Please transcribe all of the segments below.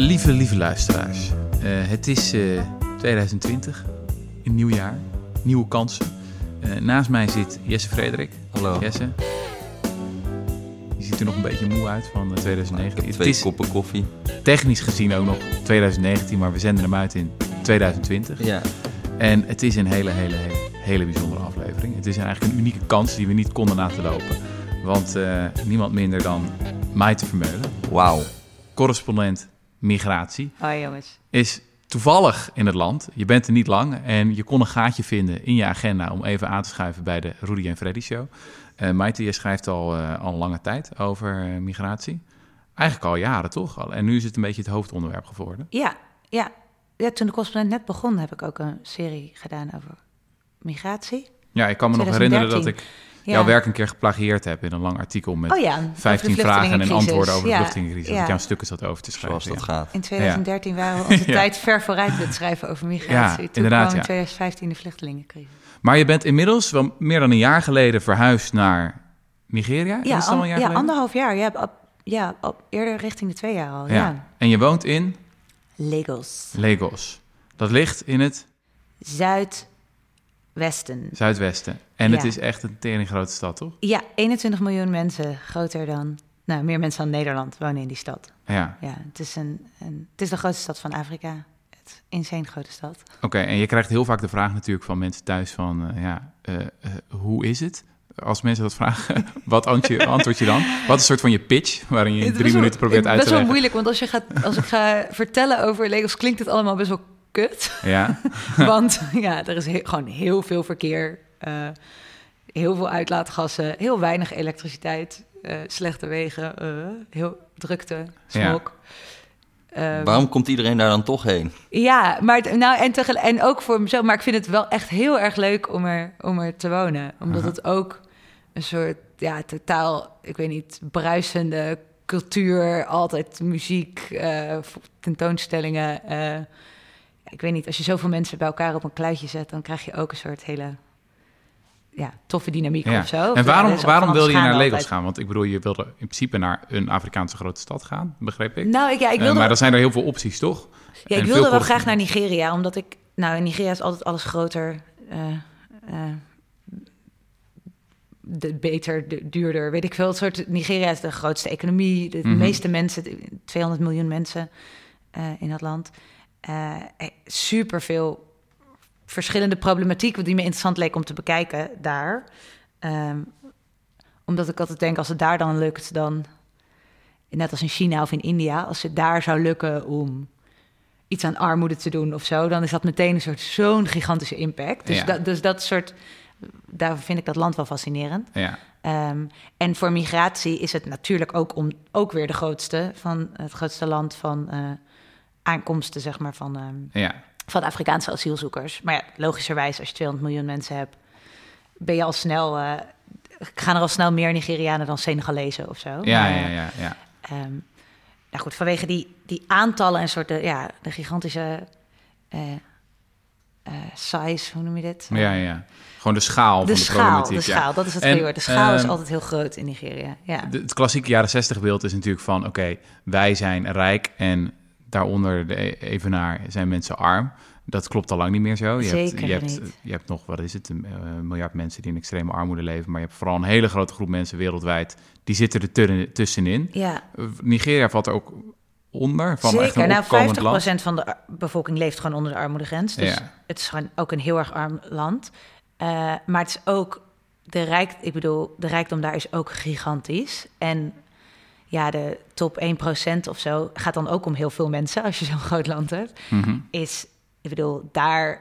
Lieve, lieve luisteraars. Eh, het is eh, 2020, een nieuw jaar, nieuwe kansen. Eh, naast mij zit Jesse Frederik. Hallo. Jesse. Je ziet er nog een beetje moe uit van eh, 2019. Ik heb het twee is koppen koffie. technisch gezien ook nog 2019, maar we zenden hem uit in 2020. Ja. En het is een hele, hele, hele, hele bijzondere aflevering. Het is eigenlijk een unieke kans die we niet konden laten lopen. Want eh, niemand minder dan Maite Vermeulen, Wauw. correspondent migratie, Hoi jongens. is toevallig in het land. Je bent er niet lang en je kon een gaatje vinden in je agenda om even aan te schuiven bij de Rudy en Freddy Show. Eh Maite, je schrijft al, eh, al lange tijd over eh, migratie. Eigenlijk al jaren toch? Al- En nu is het een beetje het hoofdonderwerp geworden. Ja, ja. ja, toen de correspondent net begon heb ik ook een serie gedaan over migratie. Ja, ik kan me nog 2013. herinneren dat ik Ja. jouw werk een keer geplagieerd heb in een lang artikel met Oh ja, over de 15 vragen en antwoorden over de Ja, vluchtelingencrisis. Dat ja. ik jou stukken zat over te schrijven. Zoals dat ja. gaat. In 2013 waren we onze Ja. tijd ver vooruit met schrijven over migratie. Ja, toen inderdaad, kwam in ja. 2015 de vluchtelingencrisis. Maar je bent inmiddels wel meer dan een jaar geleden verhuisd naar Nigeria. Ja, is het al een an- jaar ja anderhalf jaar. Ja, op, ja op, eerder richting de twee jaar al. Ja. En je woont in Lagos. Lagos. Dat ligt in het Zuidwesten. zuidwesten. En het is echt een tering grote stad, toch? Ja, 21 miljoen mensen. Groter dan... Nou, meer mensen dan Nederland wonen in die stad. Ja. Ja, het is, een, een, het is de grootste stad van Afrika. Het is insane grote stad. Oké, en je krijgt heel vaak de vraag natuurlijk van mensen thuis van... eh, ja, eh, eh, hoe is het? Als mensen dat vragen, wat antwoord je, dan? Wat is een soort van je pitch, waarin je in is drie wel- minuten probeert uit te Best wel leggen? moeilijk, want als, je gaat, als ik ga vertellen over Lagos, klinkt het allemaal best wel kut. Ja, Want ja, er is he- gewoon heel veel verkeer, eh, heel veel uitlaatgassen, heel weinig elektriciteit, eh, slechte wegen, eh, heel drukte, smog. Eh, Waarom komt iedereen daar dan toch heen? Ja, maar nou, en, tegelijk, en ook voor mezelf. Maar ik vind het wel echt heel erg leuk om er, om er te wonen. Omdat het ook een soort, ja, totaal, ik weet niet, bruisende cultuur. Altijd muziek, eh, tentoonstellingen. eh, ik weet niet, als je zoveel mensen bij elkaar op een kluitje zet... dan krijg je ook een soort hele ja, toffe dynamiek ja. of zo. En waarom, Ja, dus waarom wilde je naar Lagos altijd. gaan? Want ik bedoel, je wilde in principe naar een Afrikaanse grote stad gaan, begreep ik. Nou, ik, ja, ik Eh, wilde... maar dan zijn er heel veel opties, toch? Ja, En ik wilde wel graag naar Nigeria, omdat ik... Nou, in Nigeria is altijd alles groter, eh, eh, de, beter, de, duurder, weet ik veel. Het soort, Nigeria is de grootste economie, de Mhm. meeste mensen, 200 miljoen mensen in dat land. Eh super veel verschillende problematiek, die me interessant leek om te bekijken daar. Ehm, omdat ik altijd denk, als het daar dan lukt, dan... Net als in China of in India, als het daar zou lukken om iets aan armoede te doen of zo, dan is dat meteen een soort zo'n gigantische impact. Dus, Ja. dat, dus dat soort, daar vind ik dat land wel fascinerend. Ja. Ehm, en voor migratie is het natuurlijk ook, om, ook weer de grootste van het grootste land van eh, aankomsten, zeg maar, van, ehm, ja. van Afrikaanse asielzoekers. Maar ja, logischerwijs, als je 200 miljoen mensen hebt, ben je al snel, eh, gaan er al snel meer Nigerianen dan Senegalezen of zo. Ja, Maar, ja, ja, ja. Ehm, nou goed, vanwege die, die aantallen en soort de, ja, de gigantische eh, eh, size, hoe noem je dit? Ja, ja. Gewoon de schaal De van de schaal, problematiek. de ja. schaal, dat is het goede woord. De schaal is ehm, altijd heel groot in Nigeria. Ja. De- het klassieke jaren 60 beeld is natuurlijk van... oké, wij zijn rijk en daaronder de e- evenaar zijn mensen arm. Dat klopt al lang niet meer zo. Je hebt, je hebt. Je hebt nog, wat is het, een eh, miljard mensen die in extreme armoede leven... maar je hebt vooral een hele grote groep mensen wereldwijd... die zitten er tu- tussenin. ja, Eh, Nigeria valt er ook onder, van echt zeker. een Nou, opkomend 50% land. van de bevolking leeft gewoon onder de armoedegrens. Dus Ja. het is gewoon ook een heel erg arm land. Eh, maar het is ook de rijk, ik bedoel, de rijkdom daar is ook gigantisch. En ja, de top 1% of zo gaat dan ook om heel veel mensen als je zo'n groot land hebt. Mhm. is, ik bedoel, daar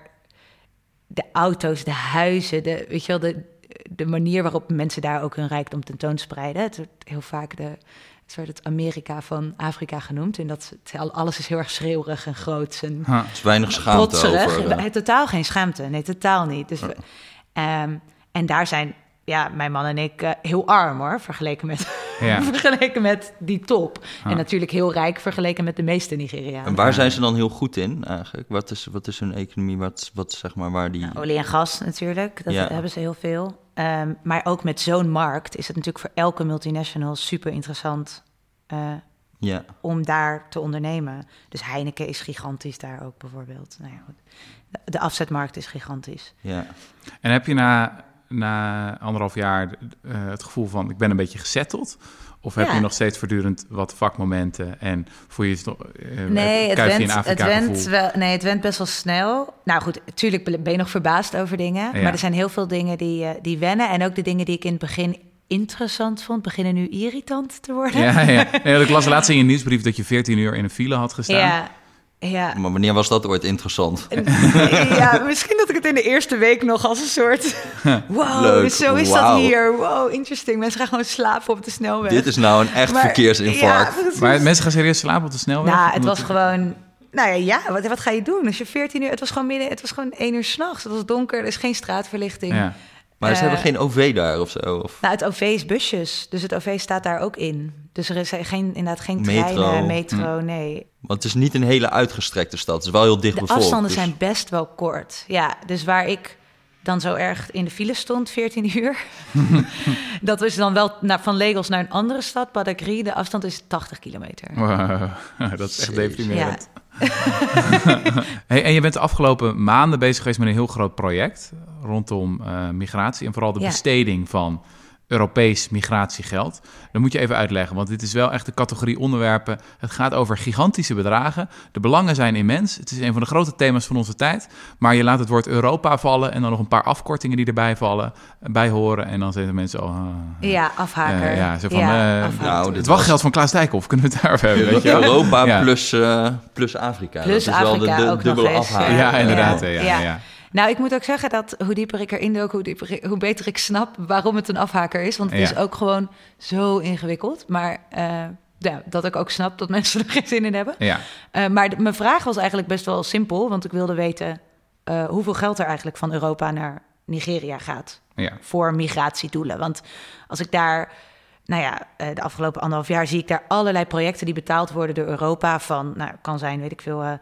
de auto's, de huizen, de, weet je wel, de, de manier waarop mensen daar ook hun rijkdom tentoonspreiden. Het wordt heel vaak de, het wordt het Amerika van Afrika genoemd. En dat het- alles is heel erg schreeuwerig en groot en Ha. Er is weinig schaamte over. eh, totaal geen schaamte. Nee, totaal niet. Dus ehm, en daar zijn ja, mijn man en ik eh, heel arm hoor, vergeleken met, Ja. vergeleken met die top. Ah. En natuurlijk heel rijk vergeleken met de meeste Nigerianen. En waar zijn ze dan heel goed in eigenlijk? Wat is, wat is hun economie? Wat, wat zeg maar waar die... Nou, olie en gas natuurlijk, dat Ja. hebben ze heel veel. Ehm, maar ook met zo'n markt is het natuurlijk voor elke multinational super interessant. eh, Ja. om daar te ondernemen. Dus Heineken is gigantisch daar ook bijvoorbeeld. Nou ja, goed. De- De afzetmarkt is gigantisch. ja. En heb je na, na anderhalf jaar eh, het gevoel van ik ben een beetje gezetteld? Of heb Ja. je nog steeds voortdurend wat vakmomenten en voel je toch, eh, Nee, het went, in het, went wel, nee, het went best wel snel. Nou goed, natuurlijk ben je nog verbaasd over dingen. Ja. Maar er zijn heel veel dingen die, eh, die wennen. En ook de dingen die ik in het begin interessant vond, beginnen nu irritant te worden. Ja, ja. Nee, ik las laatst in je nieuwsbrief dat je 14 uur in een file had gestaan. ja. Ja. Maar wanneer was dat ooit interessant? ja, misschien dat ik het in de eerste week nog als een soort... Wow, Leuk, zo is dat hier. Wow, interesting. Mensen gaan gewoon slapen op de snelweg. Dit is nou een echt Maar- verkeersinfarct. Ja. Maar mensen gaan serieus slapen op de snelweg? Nou, het was gewoon... Nou ja, ja wat, wat ga je doen? Als je 14 uur... Het was gewoon midden... Het was gewoon 1 uur s'nachts. Het was donker. Er is geen straatverlichting. Ja. Maar ze Eh, hebben geen OV daar of zo? Of... Nou, het OV is busjes. Dus het OV staat daar ook in. Dus er is geen, inderdaad geen Metro. treinen, metro, nee. Want het is niet een hele uitgestrekte stad. Het is wel heel dicht De bevolkt. afstanden dus- zijn best wel kort. Ja, dus waar ik dan zo erg in de file stond, 14 uur. dat is dan wel naar, van Lagos naar een andere stad, Badagry. De afstand is 80 kilometer. Wow, dat is echt deprimerend. hey, en je bent de afgelopen maanden bezig geweest met een heel groot project rondom eh, migratie en vooral de Ja. besteding van Europees migratiegeld. Dat moet je even uitleggen, want dit is wel echt de categorie onderwerpen. Het gaat over gigantische bedragen. De belangen zijn immens. Het is een van de grote thema's van onze tijd. Maar je laat het woord Europa vallen en dan nog een paar afkortingen die erbij vallen, bij horen. En dan zeggen mensen, oh, ah, Ja, afhaker. Eh, ja, zo van, Ja, eh, afhaker. Nou, het dit wachtgeld van Klaas Dijkhoff, kunnen we het daarover hebben? Weet je wel? Europa Ja. plus, eh, plus Afrika. Plus dat is wel Afrika de, de ook nog dubbele. Ja, Ja. inderdaad. Ja. Ja. Nou, ik moet ook zeggen dat hoe dieper ik erin dook, hoe, dieper ik- hoe beter ik snap waarom het een afhaker is. Want het Ja. is ook gewoon zo ingewikkeld. Maar eh, ja, dat ik ook snap dat mensen er geen zin in hebben. ja. Eh, maar de- mijn vraag was eigenlijk best wel simpel. Want ik wilde weten eh, hoeveel geld er eigenlijk van Europa naar Nigeria gaat. ja. Voor migratiedoelen. Want als ik daar... Nou ja, de afgelopen anderhalf jaar zie ik daar allerlei projecten die betaald worden door Europa. Van, nou, kan zijn, weet ik veel.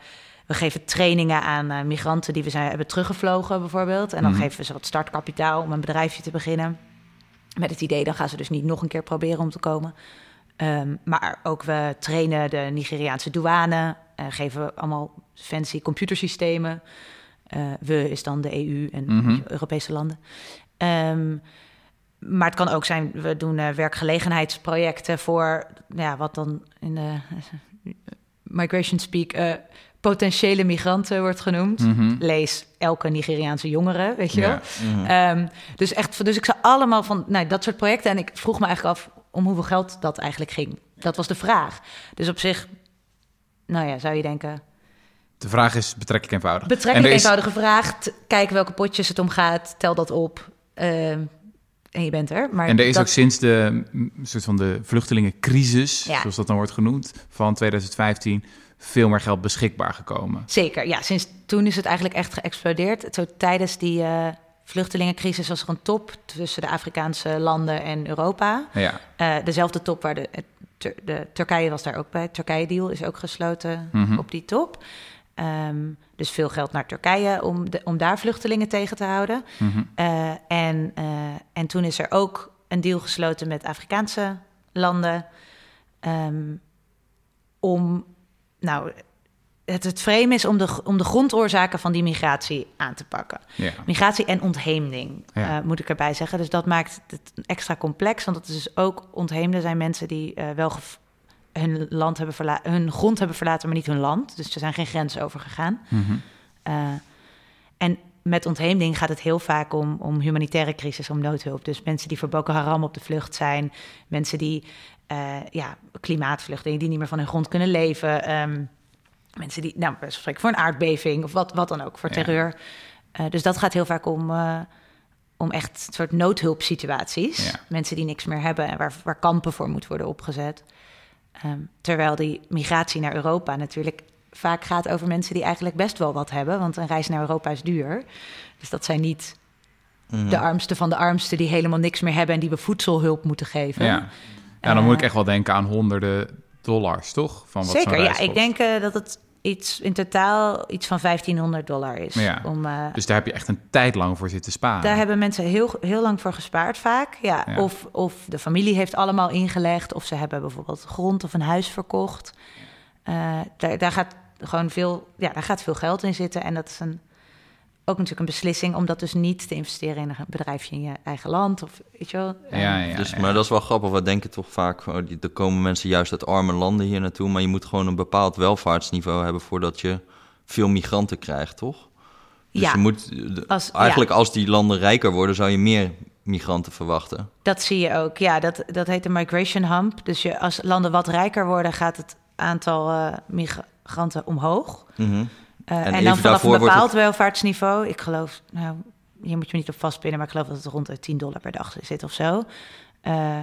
We geven trainingen aan eh, migranten die we zijn, hebben teruggevlogen, bijvoorbeeld. En dan Mhm. geven we ze wat startkapitaal om een bedrijfje te beginnen. Met het idee, dan gaan ze dus niet nog een keer proberen om te komen. Ehm, maar ook we trainen de Nigeriaanse douane, eh, geven we allemaal fancy computersystemen. Eh, we is dan de EU en Mhm. Europese landen. Ehm, maar het kan ook zijn, we doen eh, werkgelegenheidsprojecten voor, ja, wat dan in de migration speak potentiële migranten wordt genoemd. Mhm. Lees elke Nigeriaanse jongere, weet je Ja. wel. Mhm. Ehm, dus echt, dus ik zag allemaal van nou, dat soort projecten. En ik vroeg me eigenlijk af om hoeveel geld dat eigenlijk ging. Dat was de vraag. Dus op zich, nou ja, zou je denken... De vraag is betrekkelijk eenvoudig. Betrekkelijk En is- vraag. T- Kijk welke potjes het om gaat. Tel dat op. ehm, en je bent er. Maar En er is dat, ook sinds de soort van de vluchtelingencrisis, Ja. zoals dat dan wordt genoemd, van 2015 veel meer geld beschikbaar gekomen. Zeker, ja. Sinds toen is het eigenlijk echt geëxplodeerd. Zo tijdens die eh, vluchtelingencrisis was er een top tussen de Afrikaanse landen en Europa. Ja. Eh, dezelfde top waar de, Tur- de Turkije was daar ook bij. Het Turkije-deal is ook gesloten Mhm. op die top. Ehm, dus veel geld naar Turkije om, de, om daar vluchtelingen tegen te houden. Eh, en, eh, en toen is er ook een deal gesloten met Afrikaanse landen. ehm, om, nou, het, het frame is om de, om de grondoorzaken van die migratie aan te pakken. ja. Migratie en ontheemding, Ja. eh, moet ik erbij zeggen. Dus dat maakt het extra complex. Want het is dus ook ontheemden zijn mensen die eh, wel hun land hebben verlaten, hun grond hebben verlaten, maar niet hun land. Dus er zijn geen grenzen over gegaan. Mhm. Eh, en met ontheemding gaat het heel vaak om, om humanitaire crisis, om noodhulp. Dus mensen die voor Boko Haram op de vlucht zijn, mensen die eh, ja, klimaatvluchtelingen die niet meer van hun grond kunnen leven, ehm, mensen die, nou, spreken voor een aardbeving of wat, wat dan ook, voor Ja. terreur. Eh, dus dat gaat heel vaak om, eh, om echt een soort noodhulpsituaties. Ja. Mensen die niks meer hebben en waar, waar kampen voor moeten worden opgezet. Ehm, terwijl die migratie naar Europa natuurlijk vaak gaat over mensen die eigenlijk best wel wat hebben. Want een reis naar Europa is duur. Dus dat zijn niet Mhm. de armsten van de armsten die helemaal niks meer hebben en die we voedselhulp moeten geven. Ja. Ja, dan moet ik Eh, echt wel denken aan honderden dollars, toch? Van wat Zeker, ja. Ik denk eh, dat het iets in totaal iets van 1500 dollar is. Ja. Om, eh, Dus daar heb je echt een tijd lang voor zitten sparen. daar hebben mensen heel, heel lang voor gespaard vaak. Ja. Ja. Of, of de familie heeft allemaal ingelegd. Of ze hebben bijvoorbeeld grond of een huis verkocht. Daar, daar, gaat gewoon veel, ja, daar gaat veel geld in zitten. En dat is een, ook natuurlijk een beslissing om dat dus niet te investeren in een bedrijfje in je eigen land. Of, weet je wel? Ja, ja, dus, ja. Maar dat is wel grappig. We denken toch vaak, oh, die- er komen mensen juist uit arme landen hier naartoe. Maar je moet gewoon een bepaald welvaartsniveau hebben voordat je veel migranten krijgt, toch? Dus Ja. je moet, Als- eigenlijk als die landen rijker worden, zou je meer migranten verwachten. Dat zie je ook. Ja, dat, dat heet de migration hump. Dus je, als landen wat rijker worden, gaat het aantal eh, migranten omhoog. Mhm. Eh, en, even dan vanaf daarvoor een bepaald welvaartsniveau, ik geloof, nou, hier moet je me niet op vastpinnen, maar ik geloof dat het rond de 10 dollar per dag zit of zo. Eh,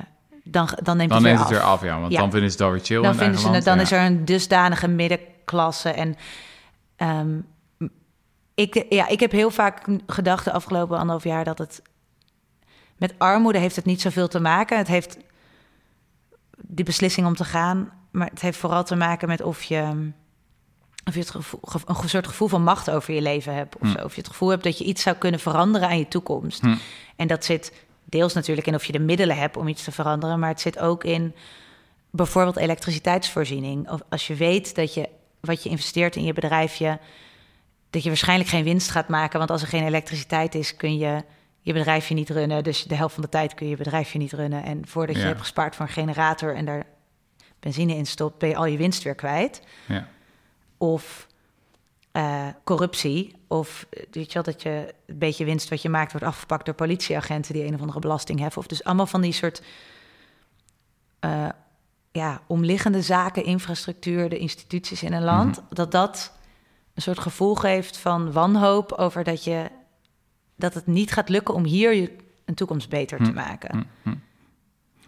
dan, dan neemt dan het neemt weer het weer af. af, ja. Want Ja. dan vinden ze het alweer chill Dan, in vinden ze dan is er een dusdanige middenklasse. En ehm, ik, ja, ik heb heel vaak gedacht de afgelopen anderhalf jaar dat het met armoede heeft het niet zoveel te maken. Het heeft die beslissing om te gaan, maar het heeft vooral te maken met of je, of je het gevoel, ge- een soort gevoel van macht over je leven hebt. Of, Hm. zo. of je het gevoel hebt dat je iets zou kunnen veranderen aan je toekomst. Hm. En dat zit deels natuurlijk in of je de middelen hebt om iets te veranderen, maar het zit ook in bijvoorbeeld elektriciteitsvoorziening. Of als je weet dat je wat je investeert in je bedrijfje, dat je waarschijnlijk geen winst gaat maken, want als er geen elektriciteit is, kun je je bedrijfje niet runnen. Dus de helft van de tijd kun je je bedrijfje niet runnen. En voordat je hebt gespaard voor een generator en daar benzine in stopt, ben je al je winst weer kwijt. Ja. Of eh, corruptie. Of weet je wel, dat je een beetje winst wat je maakt wordt afgepakt door politieagenten die een of andere belasting heffen. Of dus allemaal van die soort eh, ja, omliggende zaken, infrastructuur, de instituties in een land. Dat dat een soort gevoel geeft van wanhoop over dat je dat het niet gaat lukken om hier je een toekomst beter te Hm. maken. Hm, hm.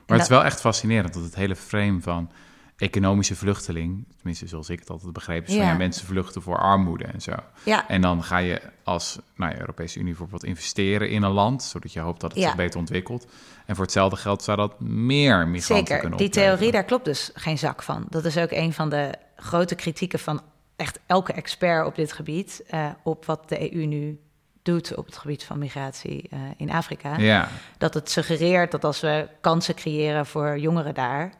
Maar het is wel echt fascinerend dat het hele frame van economische vluchteling, tenminste zoals ik het altijd begrepen, is van Ja. ja, mensen vluchten voor armoede en zo. Ja, En dan ga je als nou ja, Europese Unie bijvoorbeeld investeren in een land, zodat je hoopt dat het zich beter ontwikkelt. En voor hetzelfde geld zou dat meer migranten Zeker, kunnen die opleveren. theorie, daar klopt dus geen zak van. Dat is ook een van de grote kritieken van echt elke expert op dit gebied... eh, op wat de EU nu doet op het gebied van migratie eh, in Afrika. Ja, Dat het suggereert dat als we kansen creëren voor jongeren daar...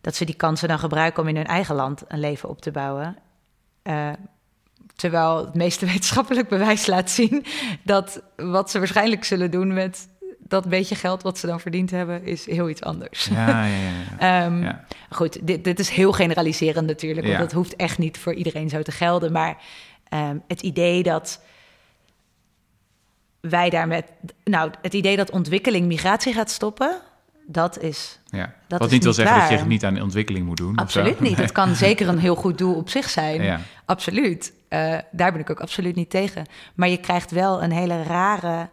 dat ze die kansen dan gebruiken om in hun eigen land een leven op te bouwen... Eh, terwijl het meeste wetenschappelijk bewijs laat zien dat wat ze waarschijnlijk zullen doen met dat beetje geld wat ze dan verdiend hebben, is heel iets anders. ja, ja. ja. Ehm, Ja. Goed, dit, dit is heel generaliserend natuurlijk, want Ja. dat hoeft echt niet voor iedereen zo te gelden. Maar ehm, het idee dat wij daar met, nou, het idee dat ontwikkeling migratie gaat stoppen, dat is ja. Dat Wat is niet wil zeggen dat je niet aan ontwikkeling moet doen. absoluut niet. Het kan zeker een heel goed doel op zich zijn. Ja. Absoluut. Eh, daar ben ik ook absoluut niet tegen. Maar je krijgt wel een hele rare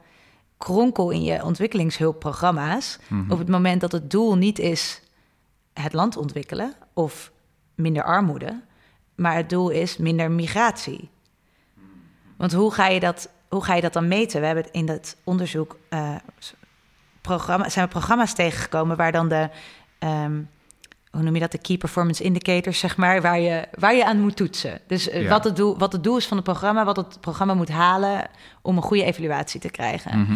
kronkel in je ontwikkelingshulpprogramma's. Mhm. Op het moment dat het doel niet is het land ontwikkelen of minder armoede, maar het doel is minder migratie. Want hoe ga je dat, hoe ga je dat dan meten? We hebben in dat onderzoek eh, programma, zijn we programma's tegengekomen waar dan de, ehm, hoe noem je dat, de key performance indicators, zeg maar, waar je, waar je aan moet toetsen. Dus eh, Ja. wat, het doel, wat het doel is van het programma, wat het programma moet halen om een goede evaluatie te krijgen. Mhm.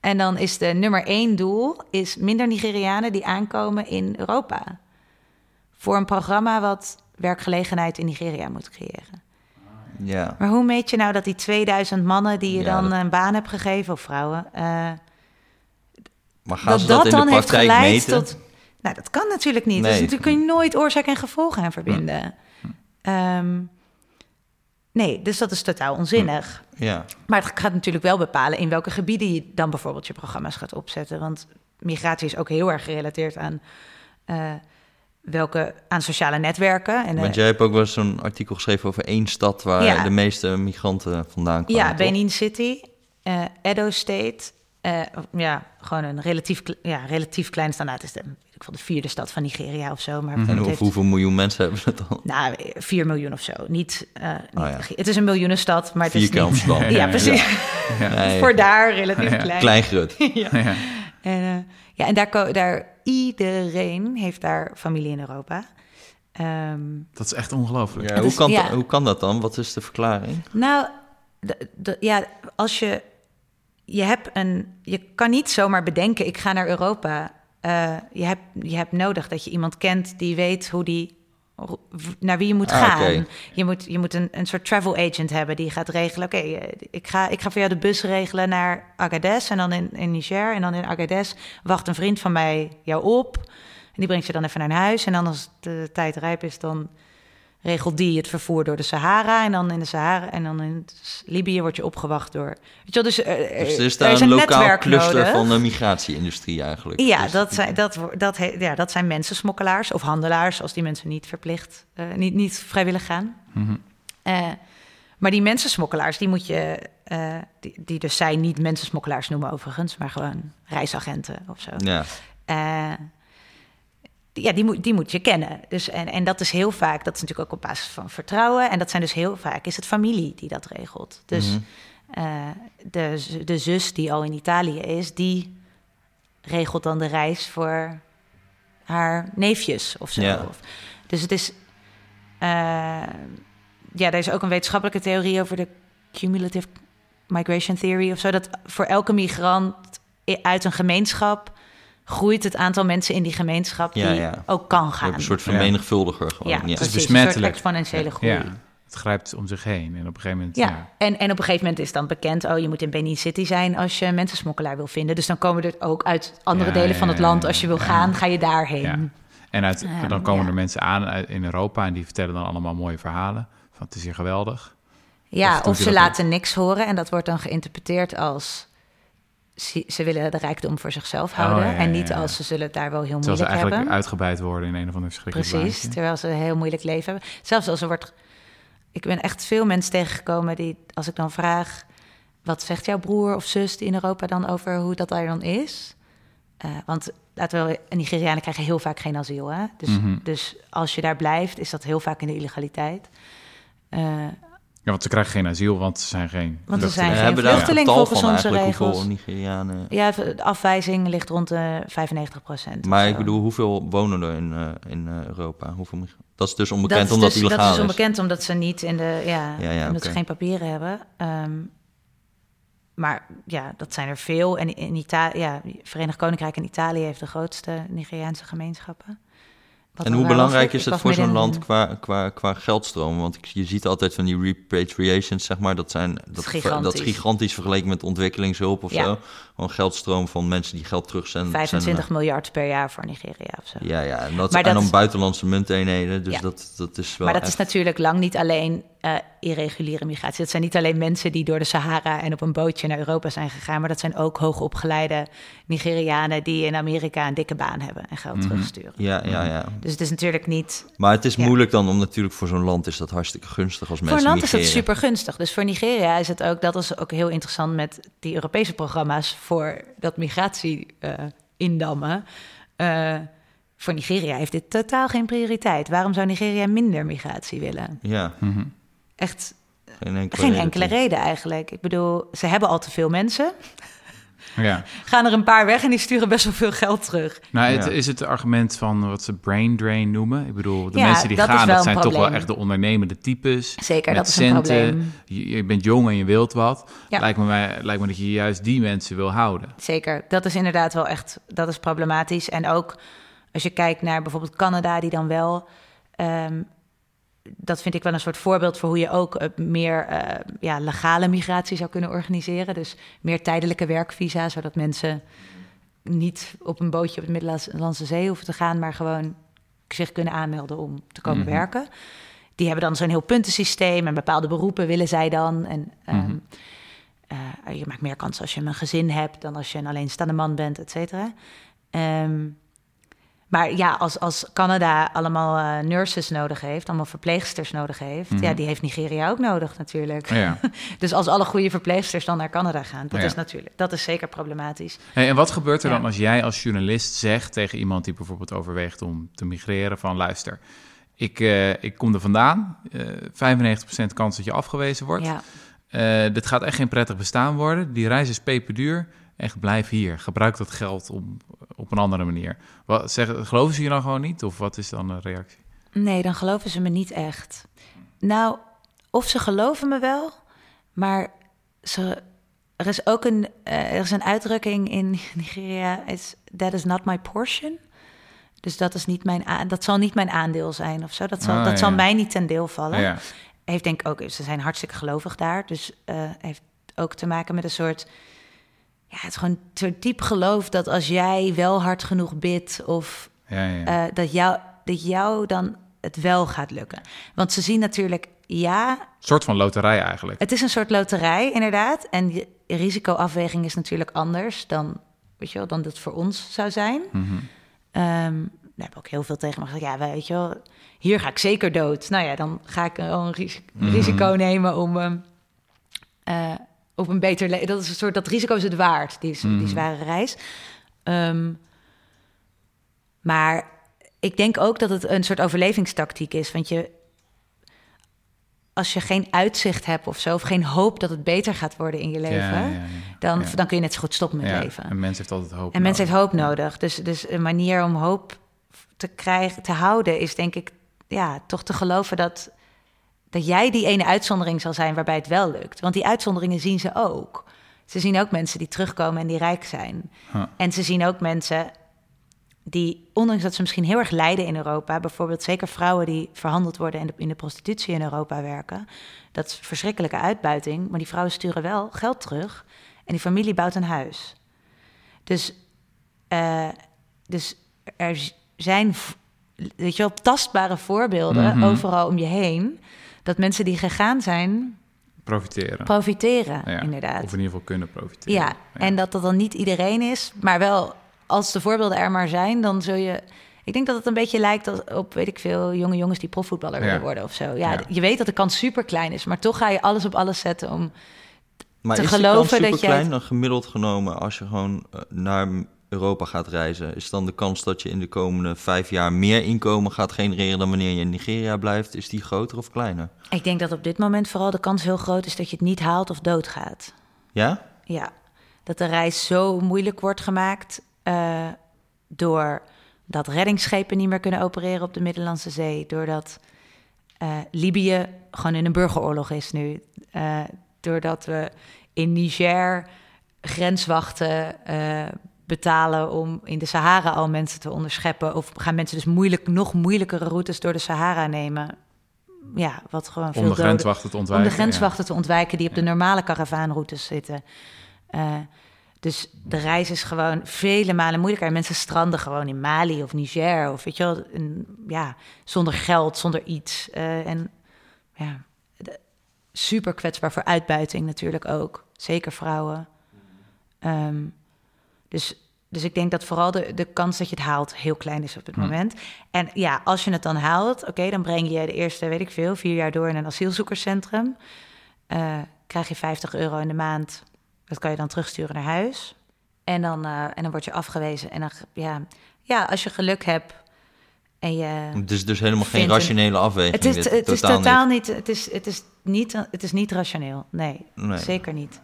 En dan is de nummer één doel is minder Nigerianen die aankomen in Europa. Voor een programma wat werkgelegenheid in Nigeria moet creëren. Ja. Maar hoe meet je nou dat die 2000 mannen die je Ja, dan dat- een baan hebt gegeven, of vrouwen, eh, Maar gaan dat ze dat, dat in dan de heeft geleid meten? tot. Nou, dat kan natuurlijk niet. Nee. Dus natuurlijk kun je nooit oorzaak en gevolg aan verbinden. Ehm, nee, dus dat is totaal onzinnig. Ja. Maar het gaat natuurlijk wel bepalen in welke gebieden je dan bijvoorbeeld je programma's gaat opzetten. Want migratie is ook heel erg gerelateerd aan, eh, welke, aan sociale netwerken. En, eh, Want jij hebt ook wel eens zo'n artikel geschreven over één stad waar Ja. de meeste migranten vandaan kwamen. ja? Benin City, eh, Edo State. Eh, ja, gewoon een relatief, ja, relatief kleine standaard. Het is de, weet ik veel, de vierde stad van Nigeria of zo. Maar hoe- heeft- hoeveel miljoen mensen hebben ze dan? Nou, 4 miljoen of zo. Niet, eh, niet- Oh ja. Het is een miljoenenstad, maar het is niet... Ja, precies. Nee, Voor daar relatief Ja. klein. Klein grut. Ja. En, eh, ja, en daar, daar iedereen heeft daar familie in Europa. Ehm, Dat is echt ongelooflijk. Ja, hoe, is- kan, ja. hoe kan dat dan? Wat is de verklaring? Nou, ja, als je. Je hebt een. Je kan niet zomaar bedenken, ik ga naar Europa. Eh, je, hebt, je hebt nodig dat je iemand kent die weet hoe die. naar wie je moet Ah, gaan. Je moet, je moet een, een soort travel agent hebben die gaat regelen. Oké, eh, ik, ga, ik ga voor jou de bus regelen naar Agadez en dan in, in Niger. En dan in Agadez wacht een vriend van mij jou op. En die brengt je dan even naar huis. En dan als de tijd rijp is, dan regelt die het vervoer door de Sahara. En dan in de Sahara en dan in Libië word je opgewacht door. Weet je wel, dus, eh, Dus er is er een lokaal cluster nodig. van de migratieindustrie eigenlijk. Ja, Dus- dat zijn, dat, dat, ja, dat zijn mensensmokkelaars of handelaars, als die mensen niet verplicht, eh, niet, niet vrijwillig gaan. Mhm. Eh, maar die mensensmokkelaars, die moet je, die, die dus zij niet mensensmokkelaars noemen overigens, maar gewoon reisagenten of zo. Ja, ja, die moet, die moet je kennen. Dus, en, en dat is heel vaak, dat is natuurlijk ook op basis van vertrouwen. En dat zijn dus heel vaak, is het familie die dat regelt. Dus Mhm. eh, de, de zus die al in Italië is, die regelt dan de reis voor haar neefjes of zo. Ja. Dus het is, eh, ja, er is ook een wetenschappelijke theorie over de cumulative migration theory of zo. Dat voor elke migrant uit een gemeenschap groeit het aantal mensen in die gemeenschap die ja. ook kan gaan. een soort vermenigvuldiger gewoon. ja, Ja, precies, een soort besmettelijk. exponentiële groei. Ja, het grijpt om zich heen. En op een gegeven moment... Ja, Ja. En, en op een gegeven moment is dan bekend... oh, je moet in Benin City zijn als je mensensmokkelaar wil vinden. Dus dan komen er ook uit andere Ja, delen ja, van het land... als je wil ja. gaan, ga je daarheen. Ja. En uit, dan komen ja. er mensen aan uit- in Europa... en die vertellen dan allemaal mooie verhalen. Van het is hier geweldig. Ja, Of ze laten niks horen en dat wordt dan geïnterpreteerd als... Ze, ze willen de rijkdom voor zichzelf houden... Oh, ja, en niet ja. als ze zullen het daar wel heel Terwijl ze moeilijk eigenlijk hebben. uitgebuit worden in een of ander verschrikkelijk Precies, terwijl ze een heel moeilijk leven hebben. Zelfs als er wordt... Ik ben echt veel mensen tegengekomen die, als ik dan vraag... wat zegt jouw broer of zus in Europa dan over hoe dat daar dan is? Eh, want laten we Nigerianen krijgen heel vaak geen asiel. Hè? Dus, Mhm. dus als je daar blijft, is dat heel vaak in de illegaliteit. Eh, Ja, want ze krijgen geen asiel, want ze zijn geen Want ze zijn geen vluchtelingen. hebben daar een volgens van onze eigenlijk regels. hoeveel Nigerianen... ja, de afwijzing ligt rond de 95 procent. Maar ik bedoel, hoeveel wonen er in, eh, in eh, Europa? Hoeveel dat is dus dat onbekend is omdat dus, het illegaal Dat is is. onbekend omdat ze niet in de... Ja, Ja, ja, omdat ze geen papieren hebben. Ehm, maar ja, dat zijn er veel. En in Italië, ja, Verenigd Koninkrijk en Italië heeft de grootste Nigeriaanse gemeenschappen. Wat En hoe belangrijk was, is was voor zo'n land qua, qua, qua geldstroom? Want je ziet altijd van die repatriations, zeg maar. Dat, zijn, dat, ver- dat gigantisch. is gigantisch vergeleken met ontwikkelingshulp of Ja. zo. Gewoon geldstroom van mensen die geld terugzenden. 25 miljard per jaar voor Nigeria of zo. Ja, ja. En, dat, Maar en dat dan is- buitenlandse munteenheden. Dus Ja. dat, dat is wel maar dat echt- is natuurlijk lang niet alleen eh, irreguliere migratie. Dat zijn niet alleen mensen die door de Sahara en op een bootje naar Europa zijn gegaan. Maar dat zijn ook hoogopgeleide Nigerianen die in Amerika een dikke baan hebben en geld Mhm. terugsturen. Ja, ja, ja. Dus het is natuurlijk niet. Maar het is Ja. moeilijk dan om natuurlijk voor zo'n land is dat hartstikke gunstig als Voor mensen een land is migreren. super gunstig. Dus voor Nigeria is het ook, dat is ook heel interessant met die Europese programma's voor dat migratie eh, indammen. Eh, voor Nigeria heeft dit totaal geen prioriteit. Waarom zou Nigeria minder migratie willen? Ja, Mhm. Echt geen enkele geen reden eigenlijk. Ik bedoel, ze hebben al te veel mensen. Ja. Gaan er een paar weg en die sturen best wel veel geld terug. Nou, het, Ja. is het argument van wat ze brain drain noemen? Ik bedoel, de Ja, mensen die dat gaan, dat zijn toch wel echt de ondernemende types. Zeker, met dat is een centen. probleem. Je, je bent jong en je wilt wat. Ja. Lijkt, me, mij- lijkt me dat je juist die mensen wil houden. Zeker, dat is inderdaad wel echt, dat is problematisch. En ook als je kijkt naar bijvoorbeeld Canada, die dan wel, ehm, dat vind ik wel een soort voorbeeld voor hoe je ook eh, meer eh, ja, legale migratie zou kunnen organiseren. Dus meer tijdelijke werkvisa, zodat mensen niet op een bootje op de Middellandse Zee hoeven te gaan, maar gewoon zich kunnen aanmelden om te komen Mhm. werken. Die hebben dan zo'n heel puntensysteem en bepaalde beroepen willen zij dan. En ehm, Mhm. eh, je maakt meer kans als je een gezin hebt dan als je een alleenstaande man bent, et cetera. Ehm, maar ja, als, als Canada allemaal eh, nurses nodig heeft, allemaal verpleegsters nodig heeft, Mhm. ja, die heeft Nigeria ook nodig natuurlijk. Ja. Dus als alle goede verpleegsters dan naar Canada gaan, dat Ja. is natuurlijk, dat is zeker problematisch. Hey, en wat gebeurt er Ja. dan als jij als journalist zegt tegen iemand die bijvoorbeeld overweegt om te migreren van luister, ik, eh, ik kom er vandaan, eh 95% kans dat je afgewezen wordt. Ja. Eh, dit gaat echt geen prettig bestaan worden. Die reis is peperduur. Echt, blijf hier. Gebruik dat geld om, op een andere manier. Wat, zeg, geloven ze je dan gewoon niet? Of wat is dan de reactie? Nee, dan geloven ze me niet echt. Nou, of ze geloven me wel, maar ze, er is ook een, uh, er is een uitdrukking in Nigeria: is, That is not my portion. Dus dat, is niet mijn dat zal niet mijn aandeel zijn of zo. Dat zal, Ah, dat ja. zal mij niet ten deel vallen. Ja. Heeft denk ik ook, ze zijn hartstikke gelovig daar. Dus eh, heeft ook te maken met een soort. Ja, het is gewoon soort diep geloof dat als jij wel hard genoeg bidt of Ja, ja. eh, dat, jou, dat jou dan het wel gaat lukken. Want ze zien natuurlijk, ja, Een soort van loterij eigenlijk. het is een soort loterij inderdaad. En je risicoafweging is natuurlijk anders dan, weet je wel, dan dat voor ons zou zijn. Mhm. Ehm, daar heb ik ook heel veel tegen me gezegd. Ja, weet je wel, hier ga ik zeker dood. Nou ja, dan ga ik een Mhm. risico nemen om ehm, eh, op een beter leven. Dat is een soort dat risico is het waard, die, Mhm. die zware reis. Ehm, maar ik denk ook dat het een soort overlevingstactiek is. Want je, als je geen uitzicht hebt of zo, of geen hoop dat het beter gaat worden in je leven, Ja, ja, ja. Dan, dan kun je net zo goed stoppen met Ja, leven. Een mens heeft altijd hoop. En mensen nodig. heeft hoop nodig. Dus, dus een manier om hoop te krijgen, te houden, is denk ik ja, toch te geloven dat, dat jij die ene uitzondering zal zijn waarbij het wel lukt. Want die uitzonderingen zien ze ook. Ze zien ook mensen die terugkomen en die rijk zijn. Huh. En ze zien ook mensen die, ondanks dat ze misschien heel erg lijden in Europa, bijvoorbeeld zeker vrouwen die verhandeld worden en in de prostitutie in Europa werken, dat is verschrikkelijke uitbuiting, maar die vrouwen sturen wel geld terug en die familie bouwt een huis. Dus, eh, dus er zijn, weet je wel, tastbare voorbeelden Mhm. overal om je heen, dat mensen die gegaan zijn, Profiteren. profiteren, Ja, inderdaad. Of in ieder geval kunnen profiteren. Ja, en dat dat dan niet iedereen is, maar wel als de voorbeelden er maar zijn, dan zul je. Ik denk dat het een beetje lijkt op, weet ik veel, jonge jongens die profvoetballer Ja. willen worden of zo. Ja, Ja. je weet dat de kans super klein is, maar toch ga je alles op alles zetten om. Maar te is geloven de kans dat superklein jij- dan gemiddeld genomen als je gewoon eh, naar Europa gaat reizen? Is dan de kans dat je in de komende vijf jaar meer inkomen gaat genereren dan wanneer je in Nigeria blijft, is die groter of kleiner? Ik denk dat op dit moment vooral de kans heel groot is dat je het niet haalt of doodgaat. Ja? Ja, dat de reis zo moeilijk wordt gemaakt eh, door dat reddingsschepen niet meer kunnen opereren op de Middellandse Zee, doordat eh, Libië gewoon in een burgeroorlog is nu, eh, doordat we in Niger grenswachten betalen om in de Sahara al mensen te onderscheppen, of gaan mensen dus moeilijk, nog moeilijkere routes door de Sahara nemen. Ja, wat gewoon veel Om de grenswachten te om ontwijken. de grenswachten te ontwijken die op de normale karavaanroutes zitten. Eh, dus de reis is gewoon vele malen moeilijker. En mensen stranden gewoon in Mali of Niger of weet je wel, een- ja, zonder geld, zonder iets. Eh, en ja, de- super kwetsbaar voor uitbuiting natuurlijk ook. Zeker vrouwen. Ehm, dus, dus ik denk dat vooral de, de kans dat je het haalt heel klein is op dit Hm. moment. En ja, als je het dan haalt, oké, dan breng je de eerste, weet ik veel, vier jaar door in een asielzoekerscentrum. Eh, krijg je 50 euro in de maand. Dat kan je dan terugsturen naar huis. En dan, eh, en dan word je afgewezen. En dan, ja, ja, als je geluk hebt en je... Het is dus helemaal geen Vindt een- rationele afweging. Het is, dit, het is totaal totaal niet. niet, het, is, het, is niet, het is niet rationeel. Nee, Nee. zeker niet.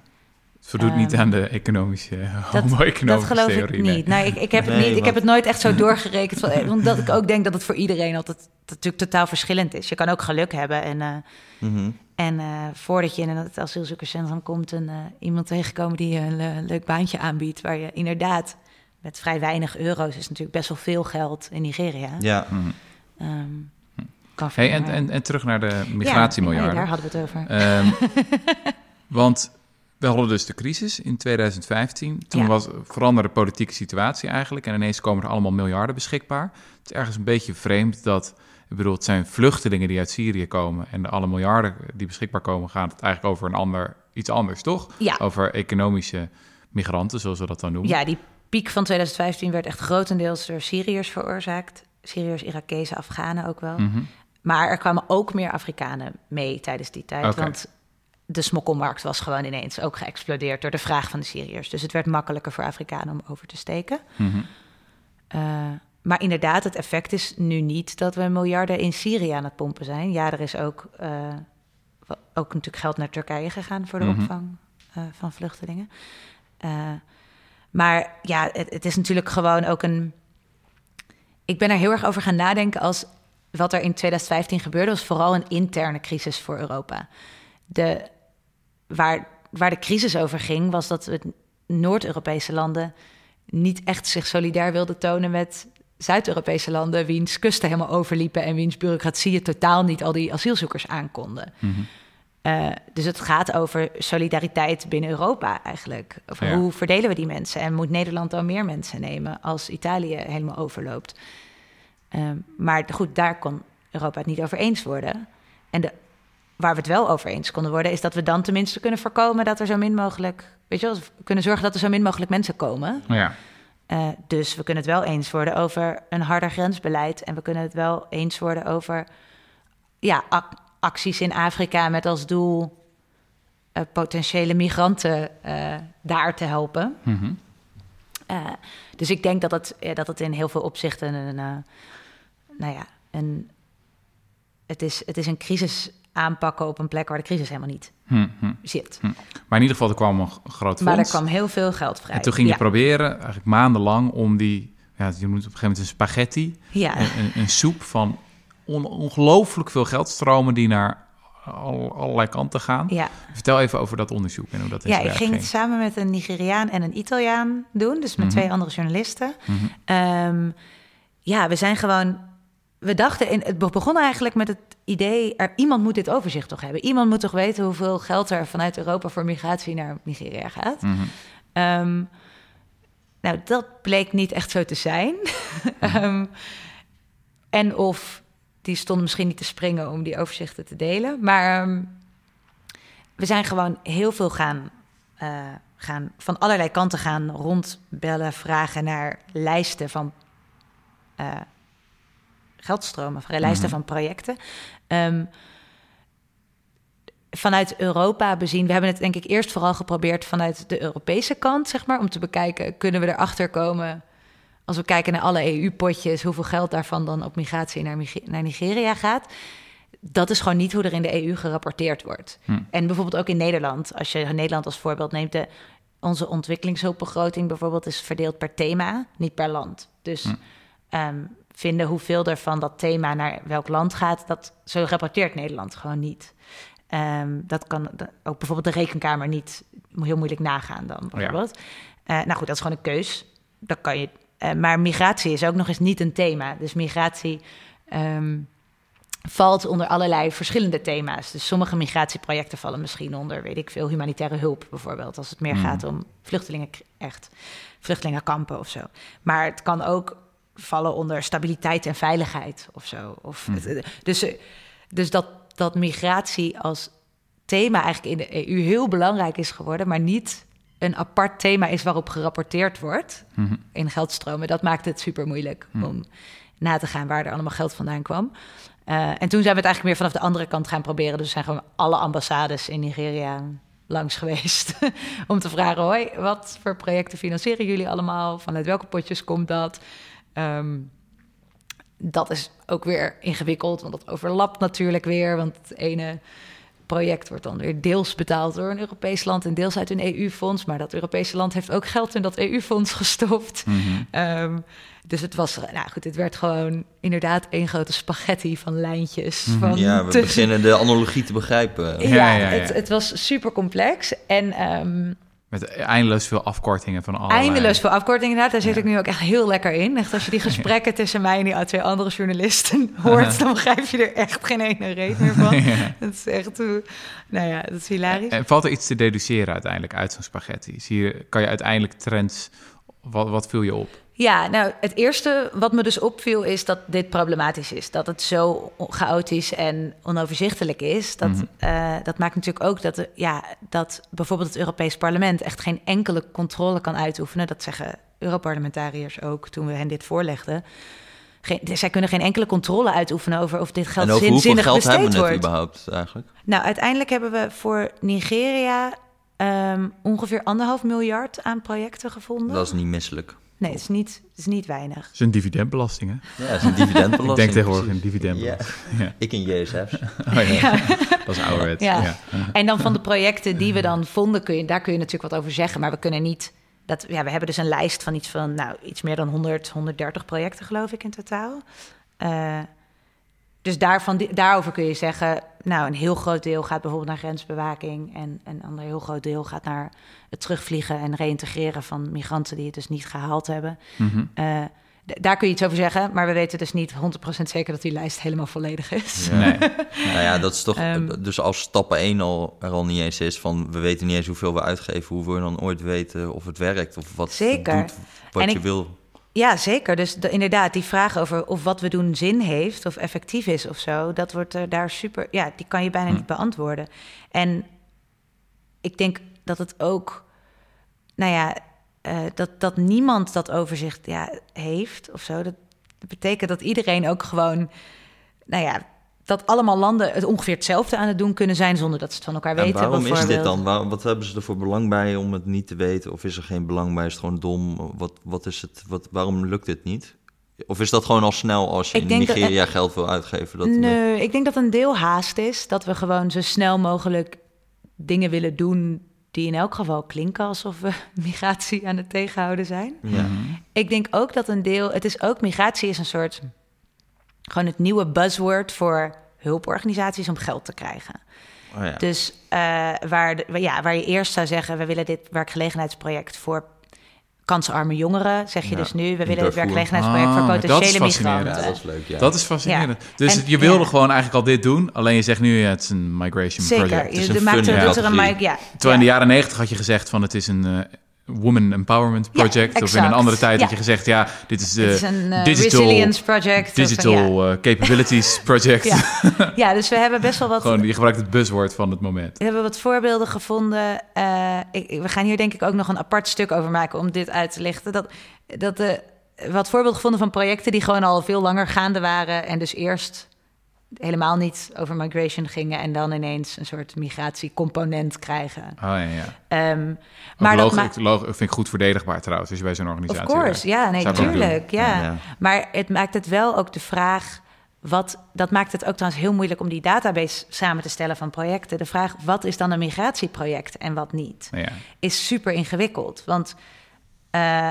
Het voldoet niet Ehm, aan de economische, Dat, homo-economische dat geloof theorie. ik nee. niet. Nou, ik, ik, heb het niet. ik heb het nooit echt zo doorgerekend. Van, eh, omdat ik ook denk dat het voor iedereen altijd dat natuurlijk totaal verschillend is. Je kan ook geluk hebben. En, eh, Mhm. en eh, voordat je in het asielzoekerscentrum komt... en eh, iemand tegenkomen die je een leuk baantje aanbiedt... waar je inderdaad met vrij weinig euro's... is natuurlijk best wel veel geld in Nigeria. Ja, Mhm. Ehm, kan Hey, en, en, en terug naar de Ja, migratiemiljarden. nee, daar hadden we het over. Ehm, want we hadden dus de crisis in 2015. Toen Ja. was veranderde de politieke situatie eigenlijk. En ineens komen er allemaal miljarden beschikbaar. Het is ergens een beetje vreemd dat... Ik bedoel, het zijn vluchtelingen die uit Syrië komen. En de alle miljarden die beschikbaar komen... gaat het eigenlijk over een ander, iets anders, toch? Ja. Over economische migranten, zoals we dat dan noemen. Ja, die piek van 2015 werd echt grotendeels door Syriërs veroorzaakt. Syriërs, Irakezen, Afghanen ook wel. Mhm. Maar er kwamen ook meer Afrikanen mee tijdens die tijd. Want de smokkelmarkt was gewoon ineens ook geëxplodeerd door de vraag van de Syriërs. Dus het werd makkelijker voor Afrikanen om over te steken. Mhm. Eh, maar inderdaad, het effect is nu niet dat we miljarden in Syrië aan het pompen zijn. Ja, er is ook, eh, ook natuurlijk geld naar Turkije gegaan voor de Mhm. opvang eh, van vluchtelingen. Maar ja, het, het is natuurlijk gewoon ook een. Ik ben er heel erg over gaan nadenken als wat er in 2015 gebeurde, was vooral een interne crisis voor Europa. De, waar, waar de crisis over ging, was dat het Noord-Europese landen niet echt zich solidair wilden tonen met Zuid-Europese landen, wiens kusten helemaal overliepen en wiens bureaucratieën totaal niet al die asielzoekers aankonden. Uh, dus het gaat over solidariteit binnen Europa eigenlijk. Over Ja. hoe verdelen we die mensen en moet Nederland dan meer mensen nemen als Italië helemaal overloopt. Ehm, maar goed, daar kon Europa het niet over eens worden. En de, waar we het wel over eens konden worden, is dat we dan tenminste kunnen voorkomen dat er zo min mogelijk, weet je wel, we kunnen zorgen dat er zo min mogelijk mensen komen. Ja. Eh, dus we kunnen het wel eens worden over een harder grensbeleid. En we kunnen het wel eens worden over ja, ac- acties in Afrika met als doel eh, potentiële migranten eh, daar te helpen. Eh, dus ik denk dat het, dat het in heel veel opzichten een, nou ja, een, het, is, het is een crisis aanpakken op een plek waar de crisis helemaal niet Hm, hm. zit. Maar in ieder geval, er kwam een groot Maar er fonds. kwam heel veel geld vrij. en toen ging je ja. proberen, eigenlijk maandenlang, om die... Ja, je moet op een gegeven moment een spaghetti, Ja. een, een, een soep van on- ongelooflijk veel geldstromen die naar al, allerlei kanten gaan. ja. Vertel even over dat onderzoek en hoe dat in Ja, ik ging het samen met een Nigeriaan en een Italiaan doen. Dus met Mhm. twee andere journalisten. Mhm. Ehm, ja, we zijn gewoon... We dachten, in, het be- begon eigenlijk met het idee... Er, iemand moet dit overzicht toch hebben. Iemand moet toch weten hoeveel geld er vanuit Europa... voor migratie naar Nigeria gaat. Mhm. Ehm, nou, dat bleek niet echt zo te zijn. Ehm, en of die stond misschien niet te springen om die overzichten te delen. Maar ehm, we zijn gewoon heel veel gaan, eh, gaan van allerlei kanten gaan rondbellen, vragen naar lijsten van eh, geldstromen, lijsten Mhm. van projecten. Ehm, vanuit Europa bezien, we hebben het denk ik eerst vooral geprobeerd vanuit de Europese kant, zeg maar, om te bekijken, kunnen we erachter komen, als we kijken naar alle EU-potjes, hoeveel geld daarvan dan op migratie naar, Mig- naar Nigeria gaat. Dat is gewoon niet hoe er in de EU gerapporteerd wordt. Hm. En bijvoorbeeld ook in Nederland, als je Nederland als voorbeeld neemt, de, onze ontwikkelingshulpbegroting bijvoorbeeld is verdeeld per thema, niet per land. Dus Hm. ehm, vinden hoeveel er van dat thema naar welk land gaat, dat zo rapporteert Nederland gewoon niet. Ehm, dat kan ook bijvoorbeeld de rekenkamer niet heel moeilijk nagaan dan bijvoorbeeld. Eh, nou goed, dat is gewoon een keus. Dat kan je. eh, maar migratie is ook nog eens niet een thema. Dus migratie ehm, valt onder allerlei verschillende thema's. Dus sommige migratieprojecten vallen misschien onder, weet ik veel, humanitaire hulp bijvoorbeeld. Als het meer Hmm. gaat om vluchtelingen, echt vluchtelingenkampen of zo. Maar het kan ook vallen onder stabiliteit en veiligheid of zo. Of Hmm. het- dus eh, dus dat, dat migratie als thema eigenlijk in de EU heel belangrijk is geworden, maar niet een apart thema is waarop gerapporteerd wordt Mhm. in geldstromen. Dat maakt het super moeilijk Hm. om na te gaan waar er allemaal geld vandaan kwam. Eh, en toen zijn we het eigenlijk meer vanaf de andere kant gaan proberen. Dus we zijn gewoon alle ambassades in Nigeria langs geweest. om te vragen, hoi, wat voor projecten financieren jullie allemaal? Vanuit welke potjes komt dat? Ehm, dat is ook weer ingewikkeld, want dat overlapt natuurlijk weer. Want het ene project wordt dan weer deels betaald door een Europees land en deels uit een EU-fonds. Maar dat Europese land heeft ook geld in dat EU-fonds gestopt. Mhm. Ehm, dus het was, nou goed, het werd gewoon inderdaad één grote spaghetti van lijntjes. Mhm. Van Ja, we tussen- beginnen de analogie te begrijpen. Ja, Ja, ja, ja. Het, het was super complex en ehm, Met eindeloos veel afkortingen van allerlei... eindeloos veel afkortingen inderdaad. Daar zit Ja. ik nu ook echt heel lekker in. Echt, als je die gesprekken tussen mij en die twee andere journalisten hoort, dan begrijp je er echt geen ene reet meer van. Ja. Dat is echt, eh, nou ja, dat is hilarisch. En valt er iets te deduceren uiteindelijk uit zo'n spaghetti? Zie je, kan je uiteindelijk trends... Wat, wat viel je op? Ja, nou, het eerste wat me dus opviel is dat dit problematisch is. Dat het zo chaotisch en onoverzichtelijk is. Dat, Mhm. eh, dat maakt natuurlijk ook dat, ja, dat bijvoorbeeld het Europees Parlement echt geen enkele controle kan uitoefenen. Dat zeggen Europarlementariërs ook toen we hen dit voorlegden. Geen, zij kunnen geen enkele controle uitoefenen over of dit geld En over hoeveel geld hebben besteed we het wordt. überhaupt eigenlijk? Nou, uiteindelijk hebben we voor Nigeria ehm, ongeveer anderhalf miljard aan projecten gevonden. Dat is niet misselijk. Nee, het is niet, het is niet weinig. Het is een dividendbelasting, hè? Ja, dat is een dividendbelasting. Ik denk tegenwoordig een dividendbelasting. Ja. Ik in JSF's. Oh, ja. Dat is ouderwets. Ja. Ja. En dan van de projecten die we dan vonden, kun je, daar kun je natuurlijk wat over zeggen. Maar we kunnen niet. Dat, ja, we hebben dus een lijst van iets van nou, iets meer dan 100, 130 projecten, geloof ik, in totaal. Eh, dus daarvan, daarover kun je zeggen, nou, een heel groot deel gaat bijvoorbeeld naar grensbewaking en een ander heel groot deel gaat naar het terugvliegen en reïntegreren van migranten die het dus niet gehaald hebben. Mhm. Eh, daar kun je iets over zeggen, maar we weten dus niet 100% zeker dat die lijst helemaal volledig is. Ja. Nee. Nou ja, dat is toch. Ehm. dus als stap 1 al, er al niet eens is van we weten niet eens hoeveel we uitgeven, hoe we dan ooit weten of het werkt of wat Zeker. doet wat En je ik- wil. Ja, zeker. Dus de- inderdaad, die vraag over of wat we doen zin heeft of effectief is of zo, dat wordt er daar super. Ja, die kan je bijna Hm. niet beantwoorden. En ik denk dat het ook, nou ja, eh, dat, dat niemand dat overzicht ja, heeft of zo. Dat betekent dat iedereen ook gewoon, nou ja, dat allemaal landen het ongeveer hetzelfde aan het doen kunnen zijn zonder dat ze het van elkaar En weten. waarom is dit dan? Waar, wat hebben ze er voor belang bij om het niet te weten? Of is er geen belang bij? Is het gewoon dom? Wat, wat is het? Wat, waarom lukt dit niet? Of is dat gewoon al snel als je in dat- Nigeria geld wil uitgeven? Dat, Nee, ik denk dat een deel haast is. Dat we gewoon zo snel mogelijk dingen willen doen die in elk geval klinken alsof we migratie aan het tegenhouden zijn. Ja. Ik denk ook dat een deel, het is ook, migratie is een soort, gewoon het nieuwe buzzword voor hulporganisaties om geld te krijgen. Oh ja. Dus eh, waar, de- ja, waar je eerst zou zeggen, we willen dit werkgelegenheidsproject voor kansarme jongeren, zeg je Ja, dus nu, we willen werkelegenheidsproject Ah, voor dat is potentiële migranten. ja, dat is leuk. Ja. Dat is fascinerend. Ja. Dus En- je wilde ja. gewoon eigenlijk al dit doen, alleen je zegt nu ja, het is een migration Zeker, project. is je, maakt er, er een ja. Terwijl in de ja. jaren negentig had je gezegd van het is een eh, woman empowerment project. of in een andere tijd Ja. had je gezegd ja, dit is de Het is een eh, digital, resilience project. of digital eh, capabilities project. ja. Ja. ja, dus we hebben best wel wat... Gewoon, je gebruikt het buzzword van het moment. We hebben wat voorbeelden gevonden. Eh, ik, we gaan hier denk ik ook nog een apart stuk over maken om dit uit te lichten. Dat, dat de, wat voorbeelden gevonden van projecten die gewoon al veel langer gaande waren. En dus eerst helemaal niet over migration gingen. En dan ineens een soort migratiecomponent krijgen. Oh ja, ja. Ehm, Maar maar dat logo vind ik goed verdedigbaar trouwens, als je bij zo'n Of organisatie course, werkt. ja, nee, Zou ik ook tuurlijk. Ja. Ja. Maar het maakt het wel ook de vraag. Wat, dat maakt het ook trouwens heel moeilijk om die database samen te stellen van projecten. De vraag, wat is dan een migratieproject en wat niet? Ja. is super ingewikkeld. Want eh,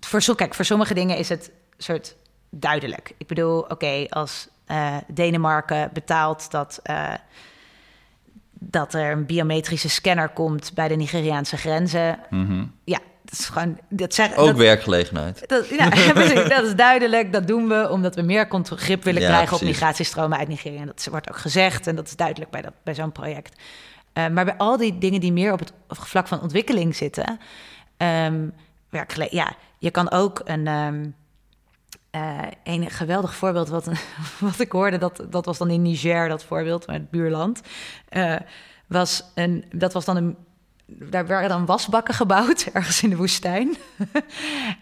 voor, zo, kijk, voor sommige dingen is het soort duidelijk. Ik bedoel, oké, als eh, Denemarken betaalt dat, eh, dat er een biometrische scanner komt bij de Nigeriaanse grenzen. Mhm. Ja, dat is gewoon. Dat zeg, Ook dat, werkgelegenheid. dat, ja, dat is duidelijk. Dat doen we omdat we meer grip willen Ja, krijgen op migratiestromen uit Nigeria. En dat wordt ook gezegd en dat is duidelijk bij, dat, bij zo'n project. Eh, maar bij al die dingen die meer op het vlak van ontwikkeling zitten, werkgele- ja, je kan ook een. ehm, eh, een geweldig voorbeeld wat, wat ik hoorde, dat, dat was dan in Niger, dat voorbeeld, het buurland. eh, was een, dat was dan een. Daar werden dan wasbakken gebouwd, ergens in de woestijn.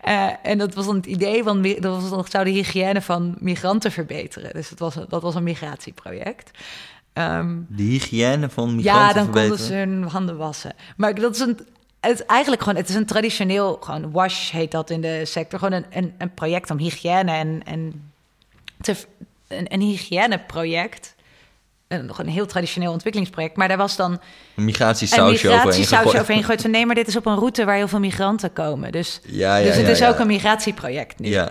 Eh, en dat was dan het idee van dat was dan, zou de hygiëne van migranten verbeteren. Dus dat was, dat was een migratieproject. Ehm, De hygiëne van migranten ja, dan verbeteren. konden ze hun handen wassen. Maar dat is een. Het is eigenlijk gewoon, het is een traditioneel, gewoon wash heet dat in de sector. Gewoon een, een, een project om hygiëne en, en te, een, een hygiëneproject. Een, nog een heel traditioneel ontwikkelingsproject. Maar daar was dan Een migratiesausje overheen overheen gegooid. Van nee, maar dit is op een route waar heel veel migranten komen. Dus, Ja, ja, dus het ja, is ja. ook een migratieproject nu. Ja.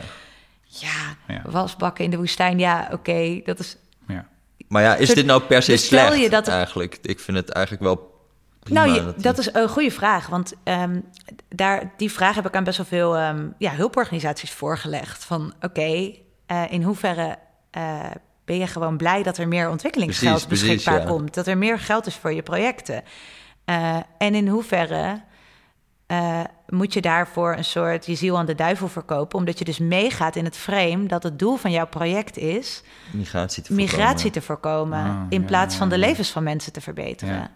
Ja, Ja. wasbakken in de woestijn. Ja, oké, dat is Ja. Maar ja, is dit nou per se dus slecht je dat- eigenlijk? Ik vind het eigenlijk wel prima. nou, je- dat die- dat is een goede vraag. Want ehm, daar, die vraag heb ik aan best wel veel ehm, ja, hulporganisaties voorgelegd. Van oké, eh, in hoeverre eh, ben je gewoon blij dat er meer ontwikkelingsgeld Precies, precies, beschikbaar ja. komt? Dat er meer geld is voor je projecten. Eh, en in hoeverre eh, moet je daarvoor een soort je ziel aan de duivel verkopen? Omdat je dus meegaat in het frame dat het doel van jouw project is migratie te voorkomen. migratie te voorkomen. Ah, in ja, plaats van de levens van mensen te verbeteren.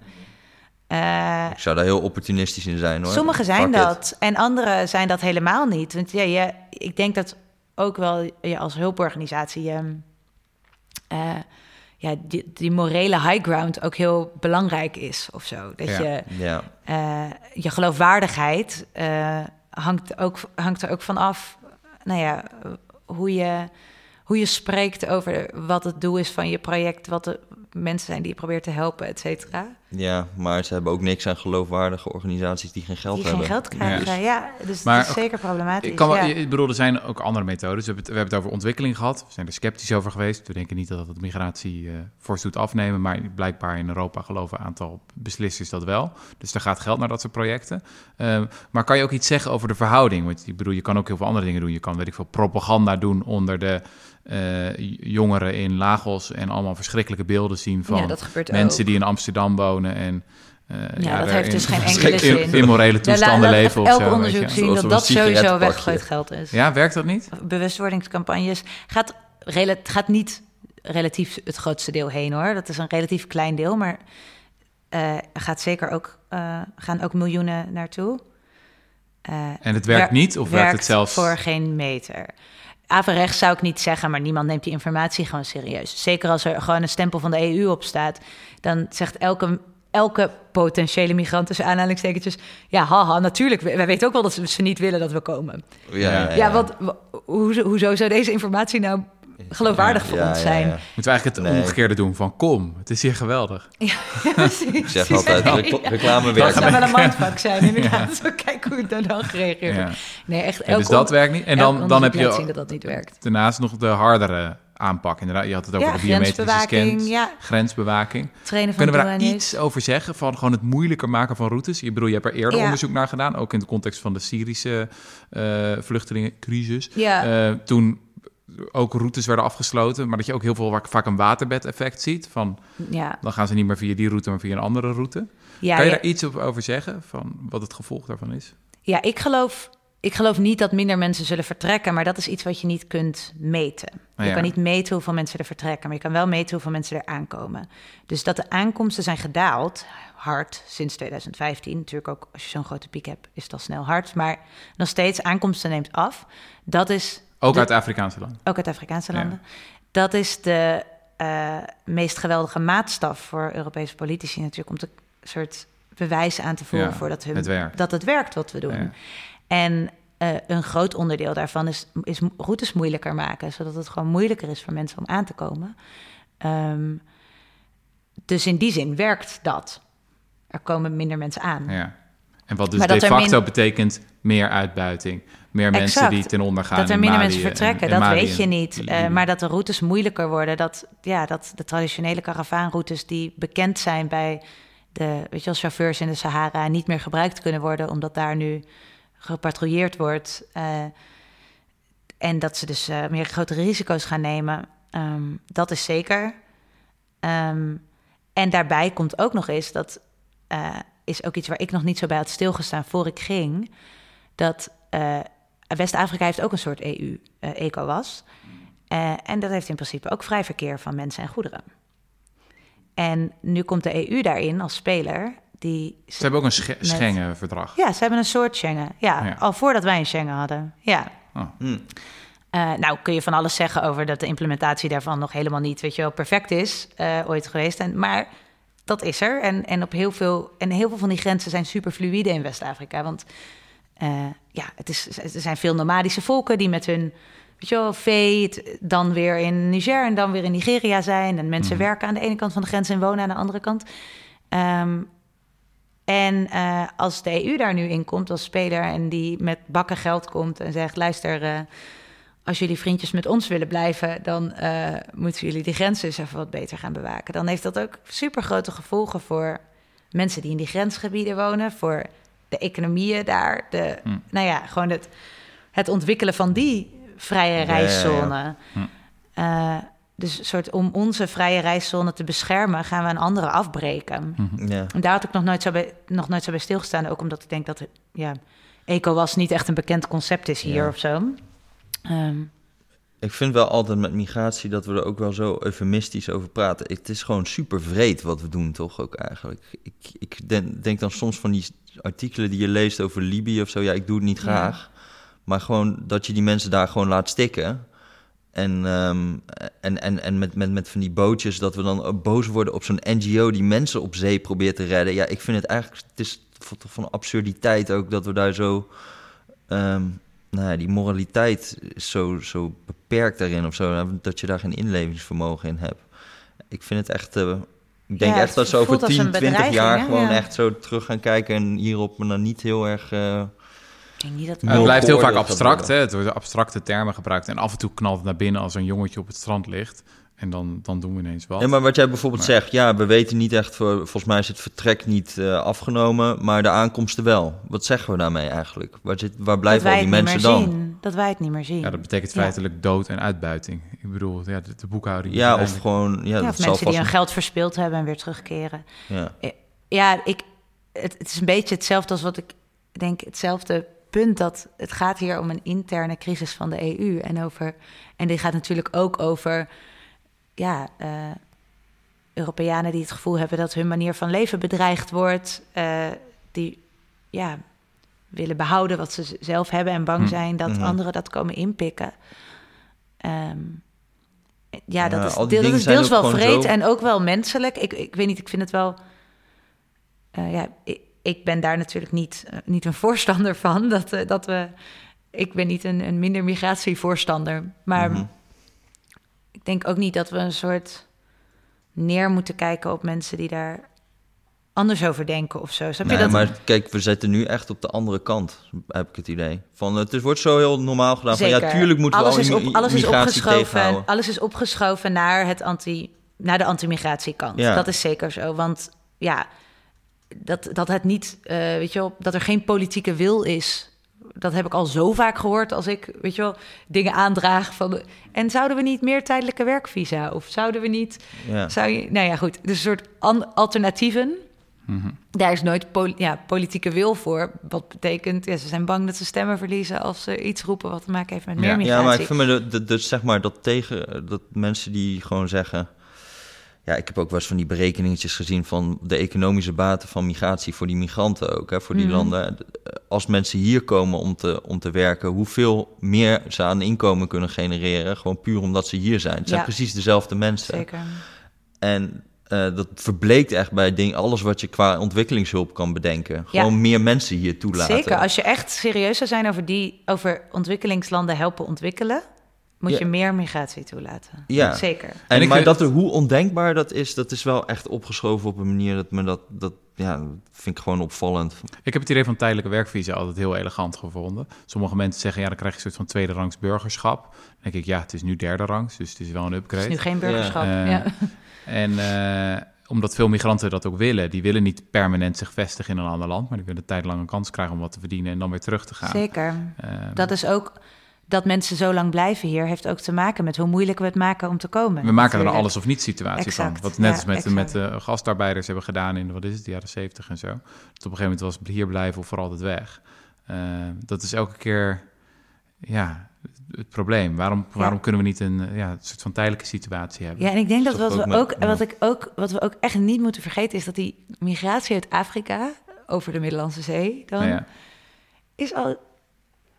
Eh, Ik zou daar heel opportunistisch in zijn hoor. Sommigen zijn Fuck it. dat en anderen zijn dat helemaal niet. Want ja, je, ik denk dat ook wel je als hulporganisatie eh, ja, die, die morele high ground ook heel belangrijk is of zo. Dat Ja. je Ja, eh, je geloofwaardigheid hangt, ook, hangt er ook van af. Nou ja, hoe je, hoe je spreekt over wat het doel is van je project, wat de mensen zijn die je probeert te helpen, et cetera. Ja, maar ze hebben ook niks aan geloofwaardige organisaties die geen geld Die hebben. geen geld krijgen. Ja, dus Maar dat is zeker problematisch. Ik, kan wel, ja. ik bedoel, er zijn ook andere methodes. We hebben, het, we hebben het over ontwikkeling gehad. We zijn er sceptisch over geweest. We denken niet dat het migratie eh fors doet afnemen. Maar blijkbaar in Europa geloven een aantal beslissers dat wel. Dus er gaat geld naar dat soort projecten. Ehm, maar kan je ook iets zeggen over de verhouding? Want ik bedoel, je kan ook heel veel andere dingen doen. Je kan, weet ik veel, propaganda doen onder de eh, jongeren in Lagos. En allemaal verschrikkelijke beelden zien van ja, mensen ook. die in Amsterdam wonen. En, eh, Ja, dat heeft dus in geen enkele zin. immorele Ja, toestanden leven of elk zo. onderzoek zien dat dat sowieso weggegooid geld is. Ja, werkt dat niet? Bewustwordingscampagnes gaat, gaat niet relatief het grootste deel heen hoor. Dat is een relatief klein deel, maar eh, gaat zeker ook, gaan ook miljoenen naartoe. En het werkt wer- niet? Of werkt het zelfs... voor geen meter? Averechts zou ik niet zeggen, maar niemand neemt die informatie gewoon serieus. Zeker als er gewoon een stempel van de EU op staat, dan zegt elke, elke potentiële migrant tussen aanhalingstekentjes, ja, haha, natuurlijk, wij weten ook wel dat ze, niet willen dat we komen. Ja, ja, ja. Ja, wat, wa- hoe, hoezo zou deze informatie nou geloofwaardig voor Ja, ons ja, zijn? ja. Moeten we eigenlijk het Nee. omgekeerde doen van kom, het is hier geweldig. Ja, precies. Ik zeg altijd, recl- reclame Dat werkt. zou wel een mindfuck zijn, inderdaad. Zo kijken hoe het dan, dan gereageerd. Nee, echt. Elk dus dat werkt niet. En dan, dan heb je zien dat dat niet werkt. daarnaast nog de hardere aanpak. Inderdaad, je had het over Ja, de biometrische scans, ja. grensbewaking. Trainen van Kunnen we daar iets over zeggen van gewoon het moeilijker maken van routes? Je bedoel, je hebt er eerder Ja. onderzoek naar gedaan, ook in de context van de Syrische eh vluchtelingencrisis. Ja. Eh, toen ook routes werden afgesloten, maar dat je ook heel veel vaak een waterbed-effect ziet. Van Ja, dan gaan ze niet meer via die route, maar via een andere route. ja, kan je daar iets over zeggen van wat het gevolg daarvan is? ja ik, geloof, ik geloof niet dat minder mensen zullen vertrekken, maar dat is iets wat je niet kunt meten. Je ja. kan niet meten hoeveel mensen er vertrekken, maar je kan wel meten hoeveel mensen er aankomen. Dus dat de aankomsten zijn gedaald, hard, sinds 2015. Natuurlijk ook als je zo'n grote piek hebt, is al snel hard. Maar nog steeds, aankomsten neemt af. Dat is Ook de- uit Afrikaanse landen. ook uit Afrikaanse Ja. landen. Dat is de eh, meest geweldige maatstaf voor Europese politici natuurlijk... om te soort bewijzen aan te voeren Ja, voor dat, hun, het werkt. dat het werkt wat we doen. Ja. En eh, een groot onderdeel daarvan is, is routes moeilijker maken... zodat het gewoon moeilijker is voor mensen om aan te komen. Ehm, dus in die zin werkt dat. Er komen minder mensen aan. Ja. En wat dus de facto min- betekent meer uitbuiting. Meer mensen die ten onder gaan dat er in minder mensen en- vertrekken, en dat weet je niet. Eh, maar dat de routes moeilijker worden. Dat, ja, dat de traditionele karavaanroutes die bekend zijn bij de weet je wel, chauffeurs in de Sahara... niet meer gebruikt kunnen worden, omdat daar nu gepatrouilleerd wordt. eh, en dat ze dus eh, meer grotere risico's gaan nemen. Ehm, dat is zeker. Ehm, en daarbij komt ook nog eens, dat is ook iets waar ik nog niet zo bij had stilgestaan voor ik ging... dat eh, West-Afrika heeft ook een soort EU, eh ECOWAS. Eh, en dat heeft in principe ook vrij verkeer van mensen en goederen. En nu komt de EU daarin als speler. Die, Ze hebben ook een Sch- Met- Schengen-verdrag. ja, ze hebben een soort Schengen. Ja, Ja. al voordat wij een Schengen hadden. Ja. Oh. Hm. Eh, nou, kun je van alles zeggen over dat de implementatie daarvan nog helemaal niet, weet je wel, perfect is eh, ooit geweest. En, maar dat is er. En, en, op heel veel, en heel veel van die grenzen zijn super fluïde in West-Afrika. Want eh, ja, het is, er zijn veel nomadische volken die met hun, weet je wel, vee dan weer in Niger en dan weer in Nigeria zijn. En mensen Mhm. werken aan de ene kant van de grens en wonen aan de andere kant. Ehm, en eh, als de EU daar nu in komt als speler en die met bakken geld komt en zegt: luister, eh, als jullie vriendjes met ons willen blijven, dan moeten jullie die grenzen eens even wat beter gaan bewaken. Dan heeft dat ook super grote gevolgen voor mensen die in die grensgebieden wonen, voor de economieën daar, de, Hm. nou ja, gewoon het, het ontwikkelen van die vrije ja, ja. reiszone. Hm. Eh, dus soort om onze vrije reiszone te beschermen, gaan we een andere afbreken. Ja. En daar had ik nog nooit zo bij, nog nooit zo bij stilgestaan. Ook omdat ik denk dat ja, ECOWAS niet echt een bekend concept is hier of zo. Ehm, Ik vind wel altijd met migratie dat we er ook wel zo eufemistisch over praten. Het is gewoon super vreed wat we doen, toch ook eigenlijk. Ik, ik den- denk dan soms van die artikelen die je leest over Libië of zo. Ja, ik doe het niet Ja. graag. Maar gewoon dat je die mensen daar gewoon laat stikken. En, ehm, en, en, en met, met, met van die bootjes dat we dan boos worden op zo'n NGO die mensen op zee probeert te redden. Ja, ik vind het eigenlijk, het is toch van absurditeit ook dat we daar zo ehm, nou ja, die moraliteit is zo, zo beperkt daarin of zo, dat je daar geen inlevingsvermogen in hebt. Ik vind het echt, eh, Ik denk Ja, echt dat het ze over voelt als 10, een 20 bedreiging, jaar hè? gewoon Ja. echt zo terug gaan kijken en hierop me dan niet heel erg... eh, Ik denk niet dat het blijft heel vaak abstract, hè? Het worden abstracte termen gebruikt. En af en toe knalt het naar binnen als een jongetje op het strand ligt. En dan, dan doen we ineens wat. Ja, maar wat jij bijvoorbeeld Maar- zegt, ja, we weten niet echt, voor, volgens mij is het vertrek niet eh, afgenomen, maar de aankomsten wel. Wat zeggen we daarmee eigenlijk? Waar, zit, waar dat blijven wij al het die niet mensen meer dan? zien. Dat wij het niet meer zien. Ja, dat betekent Ja. feitelijk dood en uitbuiting. Ik bedoel, ja, de, de boekhouding... Ja, of gewoon, ja, Ja, dat of mensen die hun geld verspeeld hebben en weer terugkeren. ja. Ja, ik, het, het is een beetje hetzelfde als wat ik denk, hetzelfde punt dat het gaat hier om een interne crisis van de EU en over en dit gaat natuurlijk ook over ja eh, Europeanen die het gevoel hebben dat hun manier van leven bedreigd wordt, eh, die ja willen behouden wat ze zelf hebben en bang Hm. zijn dat Mhm. anderen dat komen inpikken. Ehm, ja, dat is, deel, dat is deels wel vreed zo- en ook wel menselijk. Ik, ik weet niet, ik vind het wel. eh, ja, ik, ik ben daar natuurlijk niet, niet een voorstander van. Dat, dat we. Ik ben niet een, een minder migratievoorstander. Maar Mhm. ik denk ook niet dat we een soort neer moeten kijken op mensen die daar anders over denken of zo. Snap je dat? maar kijk, we zitten nu echt op de andere kant, heb ik het idee. Van, het wordt zo heel normaal gedaan. Van, ja, tuurlijk moeten alles we is al op, immi- alles is opgeschoven. tegenhouden. Alles is opgeschoven naar, het anti, naar de anti-migratiekant. Ja. Dat is zeker zo. Want ja, dat, dat het niet, eh, weet je wel, dat er geen politieke wil is. Dat heb ik al zo vaak gehoord als ik, weet je wel, dingen aandraag van. de- en zouden we niet meer tijdelijke werkvisa? Of zouden we niet. Ja. Zou je, nou ja, goed. Dus een soort an- alternatieven. Mhm. Daar is nooit ja, politieke wil voor. Wat betekent, ja, ze zijn bang dat ze stemmen verliezen als ze iets roepen wat te maken heeft met meer Ja, migratie. Ja, maar ik vind me de, de, de- zeg maar dat tegen dat mensen die gewoon zeggen. Ja, ik heb ook wel eens van die berekeningetjes gezien van de economische baten van migratie voor die migranten ook, hè, voor die Mhm. landen. Als mensen hier komen om te, om te werken, hoeveel meer ze aan inkomen kunnen genereren, gewoon puur omdat ze hier zijn. Het zijn Ja. precies dezelfde mensen. Zeker. En eh, dat verbleekt echt bij ding, alles wat je qua ontwikkelingshulp kan bedenken. Ja. Gewoon meer mensen hier toelaten. Zeker. Als je echt serieus zou zijn over die over ontwikkelingslanden helpen ontwikkelen, moet Ja. je meer migratie toelaten. Ja. Zeker. En, En ik maar vind- dat er, hoe ondenkbaar dat is, dat is wel echt opgeschoven op een manier dat me dat, dat ja, vind ik gewoon opvallend. Ik heb het idee van tijdelijke werkvisa altijd heel elegant gevonden. Sommige mensen zeggen, ja, dan krijg je een soort van tweede rangs burgerschap. Dan denk ik, ja, het is nu derde rangs, dus het is wel een Het upgrade. is nu geen burgerschap. Ja. Ja. Eh, En eh, omdat veel migranten dat ook willen, die willen niet permanent zich vestigen in een ander land, maar die willen tijdlang een kans krijgen om wat te verdienen en dan weer terug te gaan. Zeker. Ehm, Dat is ook dat mensen zo lang blijven hier, heeft ook te maken met hoe moeilijk we het maken om te komen. we maken er een alles of niet situatie van. Wat net ja, als met, exact. met de gastarbeiders hebben gedaan in, wat is het, de jaren zeventig en zo. Dat op een gegeven moment was hier blijven of voor altijd weg. Eh, dat is elke keer, ja, het probleem. Waarom, waarom kunnen we niet een, eh, ja, een soort van tijdelijke situatie hebben? Ja, en ik denk dat wat we ook, wat ik ook, wat we ook echt niet moeten vergeten, is dat die migratie uit Afrika over de Middellandse Zee dan Nou ja. is al.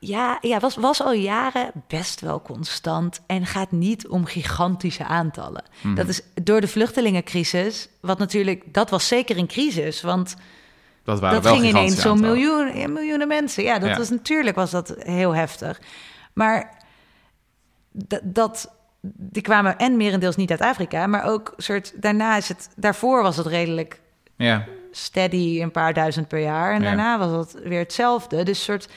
Ja, ja was, was al jaren best wel constant en gaat niet om gigantische aantallen. Mhm. Dat is door de vluchtelingencrisis, wat natuurlijk, dat was zeker een crisis, want dat waren dat wel ging ineens zo'n miljoen, ja, miljoenen mensen. Ja, dat Ja. was natuurlijk was dat heel heftig. Maar dat, die kwamen en merendeels niet uit Afrika, maar ook soort daarna is het daarvoor was het redelijk Ja, steady een paar duizend per jaar en daarna was het weer hetzelfde. Dus soort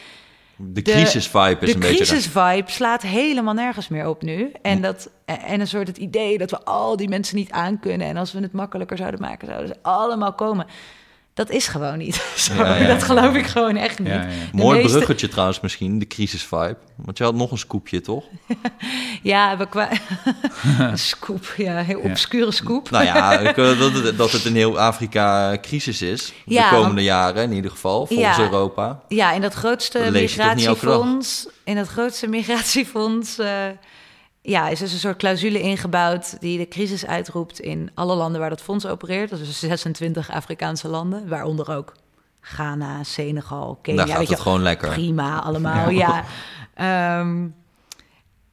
De De- crisis-vibe is de een beetje... crisis-vibe slaat helemaal nergens meer op nu. En, dat, en een soort het idee dat we al die mensen niet aankunnen. En als we het makkelijker zouden maken, zouden ze allemaal komen. Dat is gewoon niet zo. Ja, ja, dat geloof ik gewoon echt niet. Mooi meeste- bruggetje trouwens misschien, de crisis-vibe. Want je had nog een scoopje, toch? Ja, we kwa... een scoop, ja, een heel obscure scoop. nou ja, ik, dat, het- in heel Afrika crisis is. De komende jaren in ieder geval, volgens. Europa. Ja, in dat grootste migratiefonds, in dat grootste migratiefonds, eh, ja, is dus een soort clausule ingebouwd die de crisis uitroept in alle landen waar dat fonds opereert. Dat is dus 26 Afrikaanse landen, waaronder ook Ghana, Senegal, Kenia. Daar gaat weet het je, gewoon lekker. Prima, allemaal, ja. Ehm,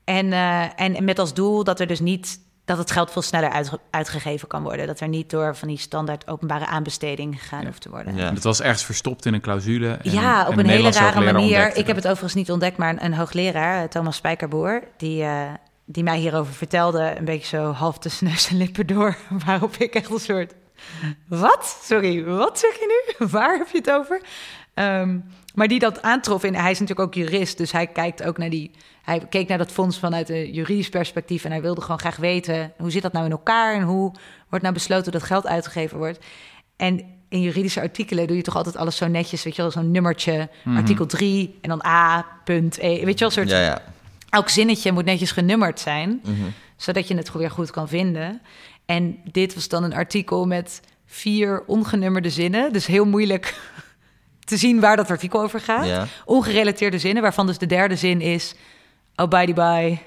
en, eh, en met als doel dat er dus niet dat het geld veel sneller uitge- uitgegeven kan worden. Dat er niet door van die standaard openbare aanbesteding gegaan hoeft te worden. Ja. Het was ergens verstopt in een clausule. en- Ja, en op een hele rare manier. Ik heb dat. het overigens niet ontdekt, maar een, een hoogleraar, eh, Thomas Spijkerboer, die, eh, die mij hierover vertelde, een beetje zo half tussen neus en lippen door, waarop ik echt een soort Wat? Sorry, wat zeg je nu? Waar heb je het over? Ehm, maar die dat aantrof. En hij is natuurlijk ook jurist, dus hij kijkt ook naar die. Hij keek naar dat fonds vanuit een juridisch perspectief. En hij wilde gewoon graag weten: hoe zit dat nou in elkaar? En hoe wordt nou besloten dat geld uitgegeven wordt? En in juridische artikelen doe je toch altijd alles zo netjes, weet je wel, zo'n nummertje, artikel 3 en dan A, punt, E, weet je wel, soort... Ja, ja. Elk zinnetje moet netjes genummerd zijn, Mhm. zodat je het weer goed kan vinden. En dit was dan een artikel met vier ongenummerde zinnen, dus heel moeilijk te zien waar dat artikel over gaat. Ja. Ongerelateerde zinnen, waarvan dus de derde zin is, oh by the by,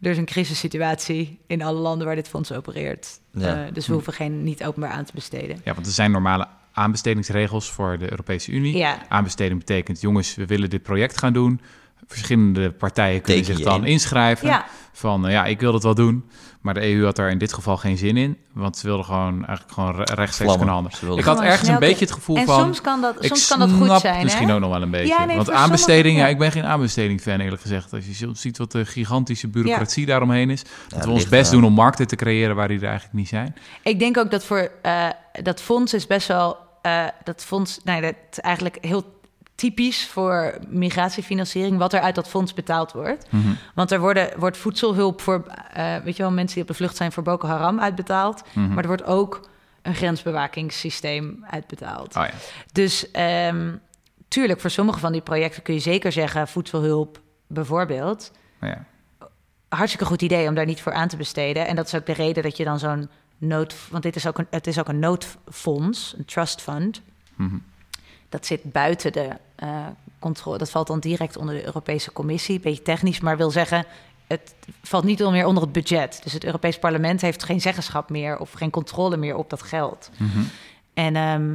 er is een crisissituatie in alle landen waar dit fonds opereert. Ja. Eh, dus we hoeven geen niet openbaar aan te besteden. Ja, want er zijn normale aanbestedingsregels voor de Europese Unie. Ja. Aanbesteding betekent, jongens, we willen dit project gaan doen. Verschillende partijen kunnen Teken zich dan in. inschrijven. Ja. Van, eh, ja, ik wil dat wel doen. Maar de EU had daar in dit geval geen zin in. Want ze wilden gewoon eigenlijk gewoon re- rechtstreeks Vlammen. kunnen handelen. Ik had ergens een beetje het gevoel en van... soms kan dat, ik soms kan dat goed zijn. misschien hè? ook nog wel een beetje. Ja, nee, Want voor aanbesteding, sommigen, ja, ik ben geen aanbesteding-fan eerlijk gezegd. Als je ziet wat de gigantische bureaucratie daaromheen is. Dat we ons best doen om markten te creëren waar die er eigenlijk niet zijn. Ik denk ook dat voor eh, dat fonds is best wel eh, dat fonds, nee, dat is eigenlijk heel typisch voor migratiefinanciering wat er uit dat fonds betaald wordt. Mhm. Want er worden, wordt voedselhulp voor, eh, weet je wel, mensen die op de vlucht zijn voor Boko Haram uitbetaald, Mhm. maar er wordt ook een grensbewakingssysteem uitbetaald. Oh ja. Dus ehm, tuurlijk, voor sommige van die projecten kun je zeker zeggen voedselhulp bijvoorbeeld. Ja. hartstikke goed idee om daar niet voor aan te besteden. En dat is ook de reden dat je dan zo'n nood... Want dit is ook een, het is ook een noodfonds, een trust fund. Mhm. Dat zit buiten de eh, controle. Dat valt dan direct onder de Europese Commissie. Beetje technisch, maar wil zeggen... het valt niet meer onder het budget. Dus het Europees Parlement heeft geen zeggenschap meer... of geen controle meer op dat geld. Mhm. En ehm,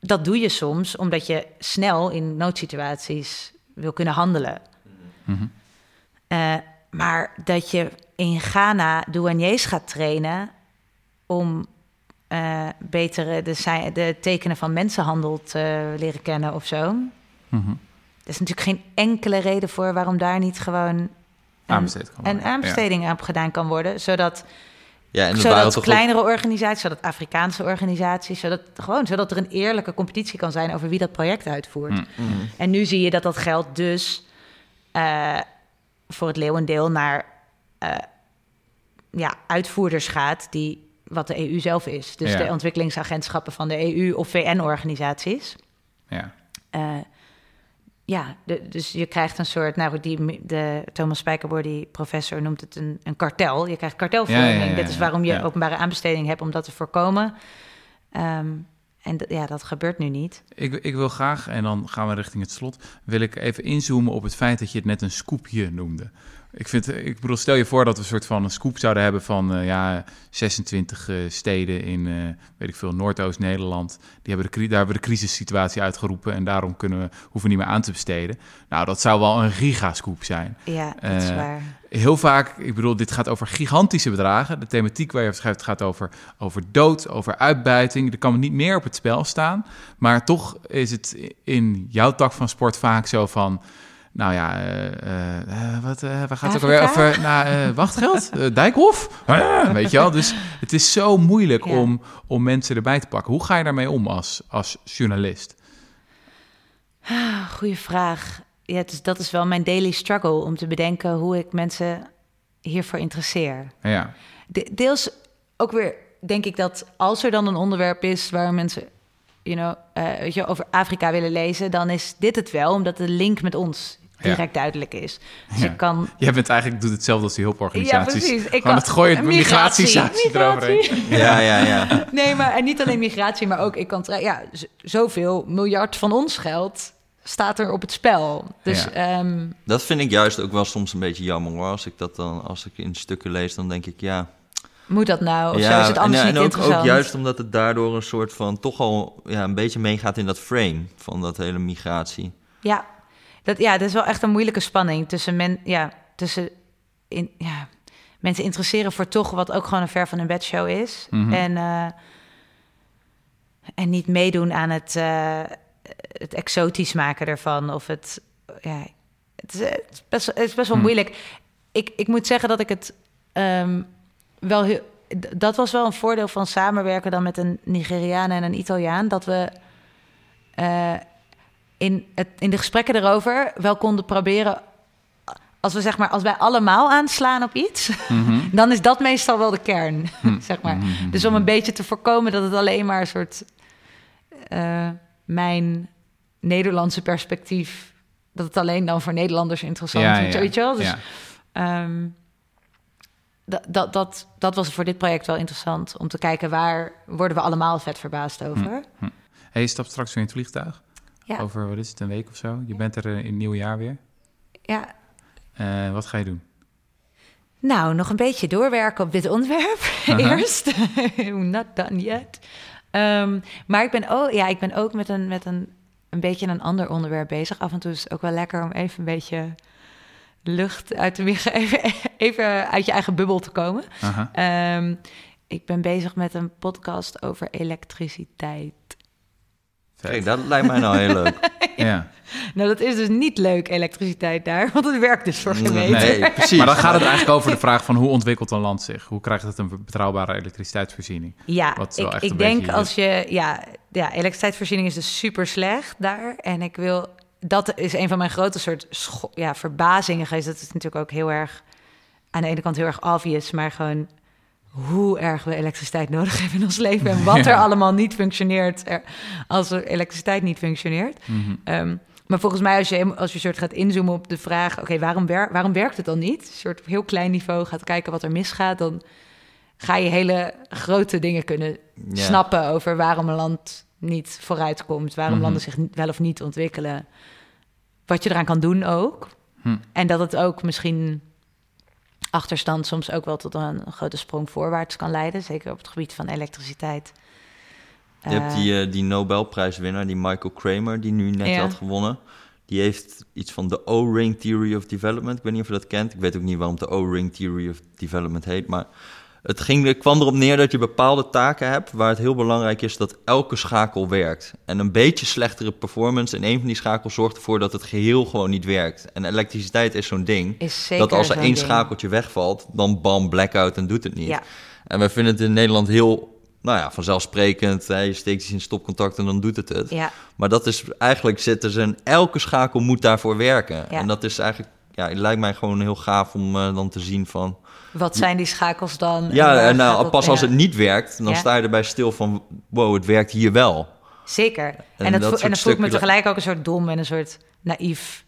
dat doe je soms omdat je snel in noodsituaties wil kunnen handelen. Mhm. Eh, maar dat je in Ghana douaniers gaat trainen om eh betere de, de tekenen van mensenhandel te leren kennen of zo. Mhm. Er is natuurlijk geen enkele reden voor waarom daar niet gewoon een, Aanbesteed aanbesteding aan gedaan kan worden. Zodat, Ja, en waren zodat toch ook- kleinere organisaties, zodat Afrikaanse organisaties, zodat, gewoon, zodat er een eerlijke competitie kan zijn over wie dat project uitvoert. Mm. Mhm. En nu zie je dat dat geld dus eh, voor het leeuwendeel naar eh, ja, uitvoerders gaat die wat de EU zelf is. Dus Ja. de ontwikkelingsagentschappen van de EU of VN-organisaties. Ja. Eh, ja, de- dus je krijgt een soort, nou, die, de Thomas Spijkerboer, die professor, noemt het een, een kartel. Je krijgt kartelvorming. Ja, ja, ja, Dit is waarom je openbare aanbesteding hebt om dat te voorkomen. Ehm, en ja, dat gebeurt nu niet. Ik, ik wil graag, en dan gaan we richting het slot, wil ik even inzoomen op het feit dat je het net een scoopje noemde. Ik, vind, ik bedoel, stel je voor dat we een soort van een scoop zouden hebben van eh, ja, 26 eh, steden in, eh, weet ik veel, Noordoost-Nederland. Die hebben de, daar hebben we de crisissituatie uitgeroepen en daarom kunnen we, hoeven we niet meer aan te besteden. Nou, dat zou wel een gigascoop zijn. Ja, dat is waar. Heel vaak, ik bedoel, dit gaat over gigantische bedragen. De thematiek waar je over schrijft gaat over, over dood, over uitbuiting. Er kan niet meer op het spel staan. Maar toch is het in jouw tak van sport vaak zo van... Nou ja, eh, eh, eh, wat, waar gaat het ook alweer over? Nou, wachtgeld? Dijkhof? Weet je wel? Dus het is zo moeilijk Ja. om, om mensen erbij te pakken. Hoe ga je daarmee om als, als journalist? Ah, Goeie vraag. Ja, is, dat is wel mijn daily struggle om te bedenken hoe ik mensen hiervoor interesseer. Ja, De- deels ook weer denk ik dat als er dan een onderwerp is waar mensen you know, weet je, over Afrika willen lezen, dan is dit het wel, omdat de link met ons direct duidelijk is. Dus Ja. ik kan. jij bent eigenlijk doet hetzelfde als die hulporganisaties. Ja, precies. Ik kan- het gooien, migratiesatie eroverheen. migratie. Ja, ja, ja. Nee, maar en niet alleen migratie, maar ook ik kan ja, zoveel miljard van ons geld staat er op het spel. Dus Ja. ehm, Dat vind ik juist ook wel soms een beetje jammer hoor. Als ik dat dan, als ik in stukken lees, dan denk ik ja. moet dat nou? Of ja zo is het anders en, niet en ook, interessant. ook juist omdat het daardoor een soort van toch al ja, een beetje meegaat in dat frame van dat hele migratie. Ja, dat, ja, dat is wel echt een moeilijke spanning tussen, men, ja, tussen in, ja, mensen interesseren voor toch wat ook gewoon een ver van hun bedshow is. Mhm. En, eh, en niet meedoen aan het, eh, het exotisch maken ervan. Of het, ja, het is, het is best, het is best wel Hmm. moeilijk. Ik, ik moet zeggen dat ik het ehm, wel heel, dat was wel een voordeel van samenwerken dan met een Nigeriaan en een Italiaan. Dat we eh, in, het, in de gesprekken erover wel konden proberen. Als we zeg maar, als wij allemaal aanslaan op iets, Mhm. dan is dat meestal wel de kern. Hm. zeg maar. Mhm. Dus om een beetje te voorkomen dat het alleen maar een soort eh, mijn Nederlandse perspectief, dat het alleen dan voor Nederlanders interessant Ja, is. ja, Weet je wel? Dus ja. Ehm, dat, dat, dat, dat was voor dit project wel interessant om te kijken waar worden we allemaal vet verbaasd over. Hey, je stapt straks weer in het vliegtuig. Ja. Over, wat is het, een week of zo? Je bent er eh, in het nieuwe jaar weer. Ja, Eh, wat ga je doen? nou, nog een beetje doorwerken op dit onderwerp eerst. Not done yet. Ehm, maar ik ben ook, ja, ik ben ook met, een, met een, een beetje een ander onderwerp bezig. Af en toe is het ook wel lekker om even een beetje lucht uit de wiegen, even, even uit je eigen bubbel te komen. Ehm, ik ben bezig met een podcast over elektriciteit. Kijk, dat lijkt mij nou heel leuk. Ja. Nou, dat is dus niet leuk, elektriciteit daar, want het werkt dus voor geen Nee, meter. nee, precies. Maar dan gaat het eigenlijk over de vraag van hoe ontwikkelt een land zich? Hoe krijgt het een betrouwbare elektriciteitsvoorziening? Ja, Wat ik, echt ik denk beetje- als je... Ja, ja, elektriciteitsvoorziening is dus super slecht daar. En ik wil... Dat is een van mijn grote soort ja, verbazingen geweest. Dat is natuurlijk ook heel erg... Aan de ene kant heel erg obvious, maar gewoon... hoe erg we elektriciteit nodig hebben in ons leven... en wat Ja. er allemaal niet functioneert er- als er elektriciteit niet functioneert. Mhm. Ehm, maar volgens mij, als je, als je soort gaat inzoomen op de vraag: oké, waarom, wer- waarom werkt het dan niet? Een soort op heel klein niveau gaat kijken wat er misgaat, dan ga je hele grote dingen kunnen Ja. snappen over waarom een land niet vooruitkomt, waarom Mhm. landen zich wel of niet ontwikkelen. Wat je eraan kan doen ook. Hm. En dat het ook misschien achterstand soms ook wel tot een grote sprong voorwaarts kan leiden, zeker op het gebied van elektriciteit. Je hebt Eh, die, eh, die Nobelprijswinnaar, die Michael Kramer, die nu net Ja. had gewonnen. Die heeft iets van de O-ring theory of development. Ik weet niet of je dat kent. Ik weet ook niet waarom de O-ring theory of development heet. Maar het, ging, het kwam erop neer dat je bepaalde taken hebt... waar het heel belangrijk is dat elke schakel werkt. En een beetje slechtere performance in een van die schakels... zorgt ervoor dat het geheel gewoon niet werkt. En elektriciteit is zo'n ding... is dat als er één ding. schakeltje wegvalt... dan bam, blackout en doet het niet. Ja. En we vinden het in Nederland heel... Nou ja, vanzelfsprekend. Hè, je steekt iets in stopcontact en dan doet het het. Ja, Maar dat is eigenlijk zitten ze en elke schakel moet daarvoor werken. Ja. En dat is eigenlijk, ja, het lijkt mij gewoon heel gaaf om eh, dan te zien van. Wat zijn die schakels dan? Ja, en nou, pas als ja, het niet werkt, dan Ja. sta je erbij stil van, wow, het werkt hier wel. Zeker. En, En dat, dat en dat voelt me tegelijk ook een soort dom en een soort naïef.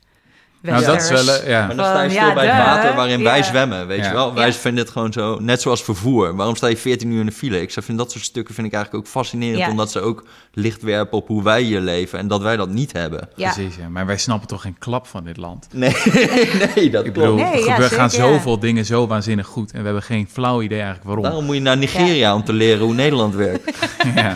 Nou, dat is wel... eh, ja. Maar dan sta je stil ja, bij het water waarin wij ja. zwemmen, weet Ja. je wel. Wij Ja. vinden het gewoon zo, net zoals vervoer. Waarom sta je 14 uur in de file? Ik vind dat soort stukken vind ik eigenlijk ook fascinerend, Ja. omdat ze ook licht werpen op hoe wij hier leven en dat wij dat niet hebben. Ja, Precies, ja. Maar wij snappen toch geen klap van dit land. Nee, nee, dat Ik klopt. bedoel, Nee, er ja, gebeuren- gaan zeker, ja. zoveel dingen zo waanzinnig goed. En we hebben geen flauw idee eigenlijk waarom. Daarom moet je naar Nigeria om te leren hoe Nederland werkt. ja.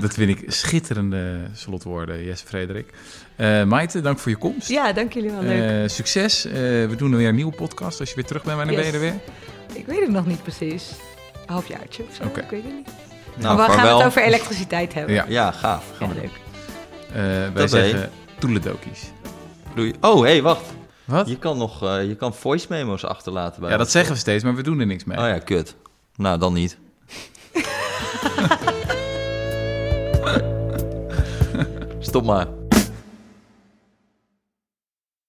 Dat vind ik schitterende slotwoorden, Jesse Frederik. Eh Maite, dank voor je komst. ja dank jullie wel. Leuk. Eh, succes. Eh, we doen weer een nieuwe podcast. Als je weer terug bent, wanneer ben je er Yes. weer? ik weet het nog niet precies. Een halfjaartje of zo, Oké. ik weet het niet. Nou, maar we gaan het over elektriciteit hebben. Ja. Ja, gaaf. Ja, leuk. Eh, wij Dat zeggen toeledokies. Doei. Oh, hé, hey, wacht. Wat? Je kan nog eh, je kan voice memo's achterlaten bij Ja, dat ons. zeggen we steeds, maar we doen er niks mee. Oh ja, kut. Nou, dan niet. Stop maar.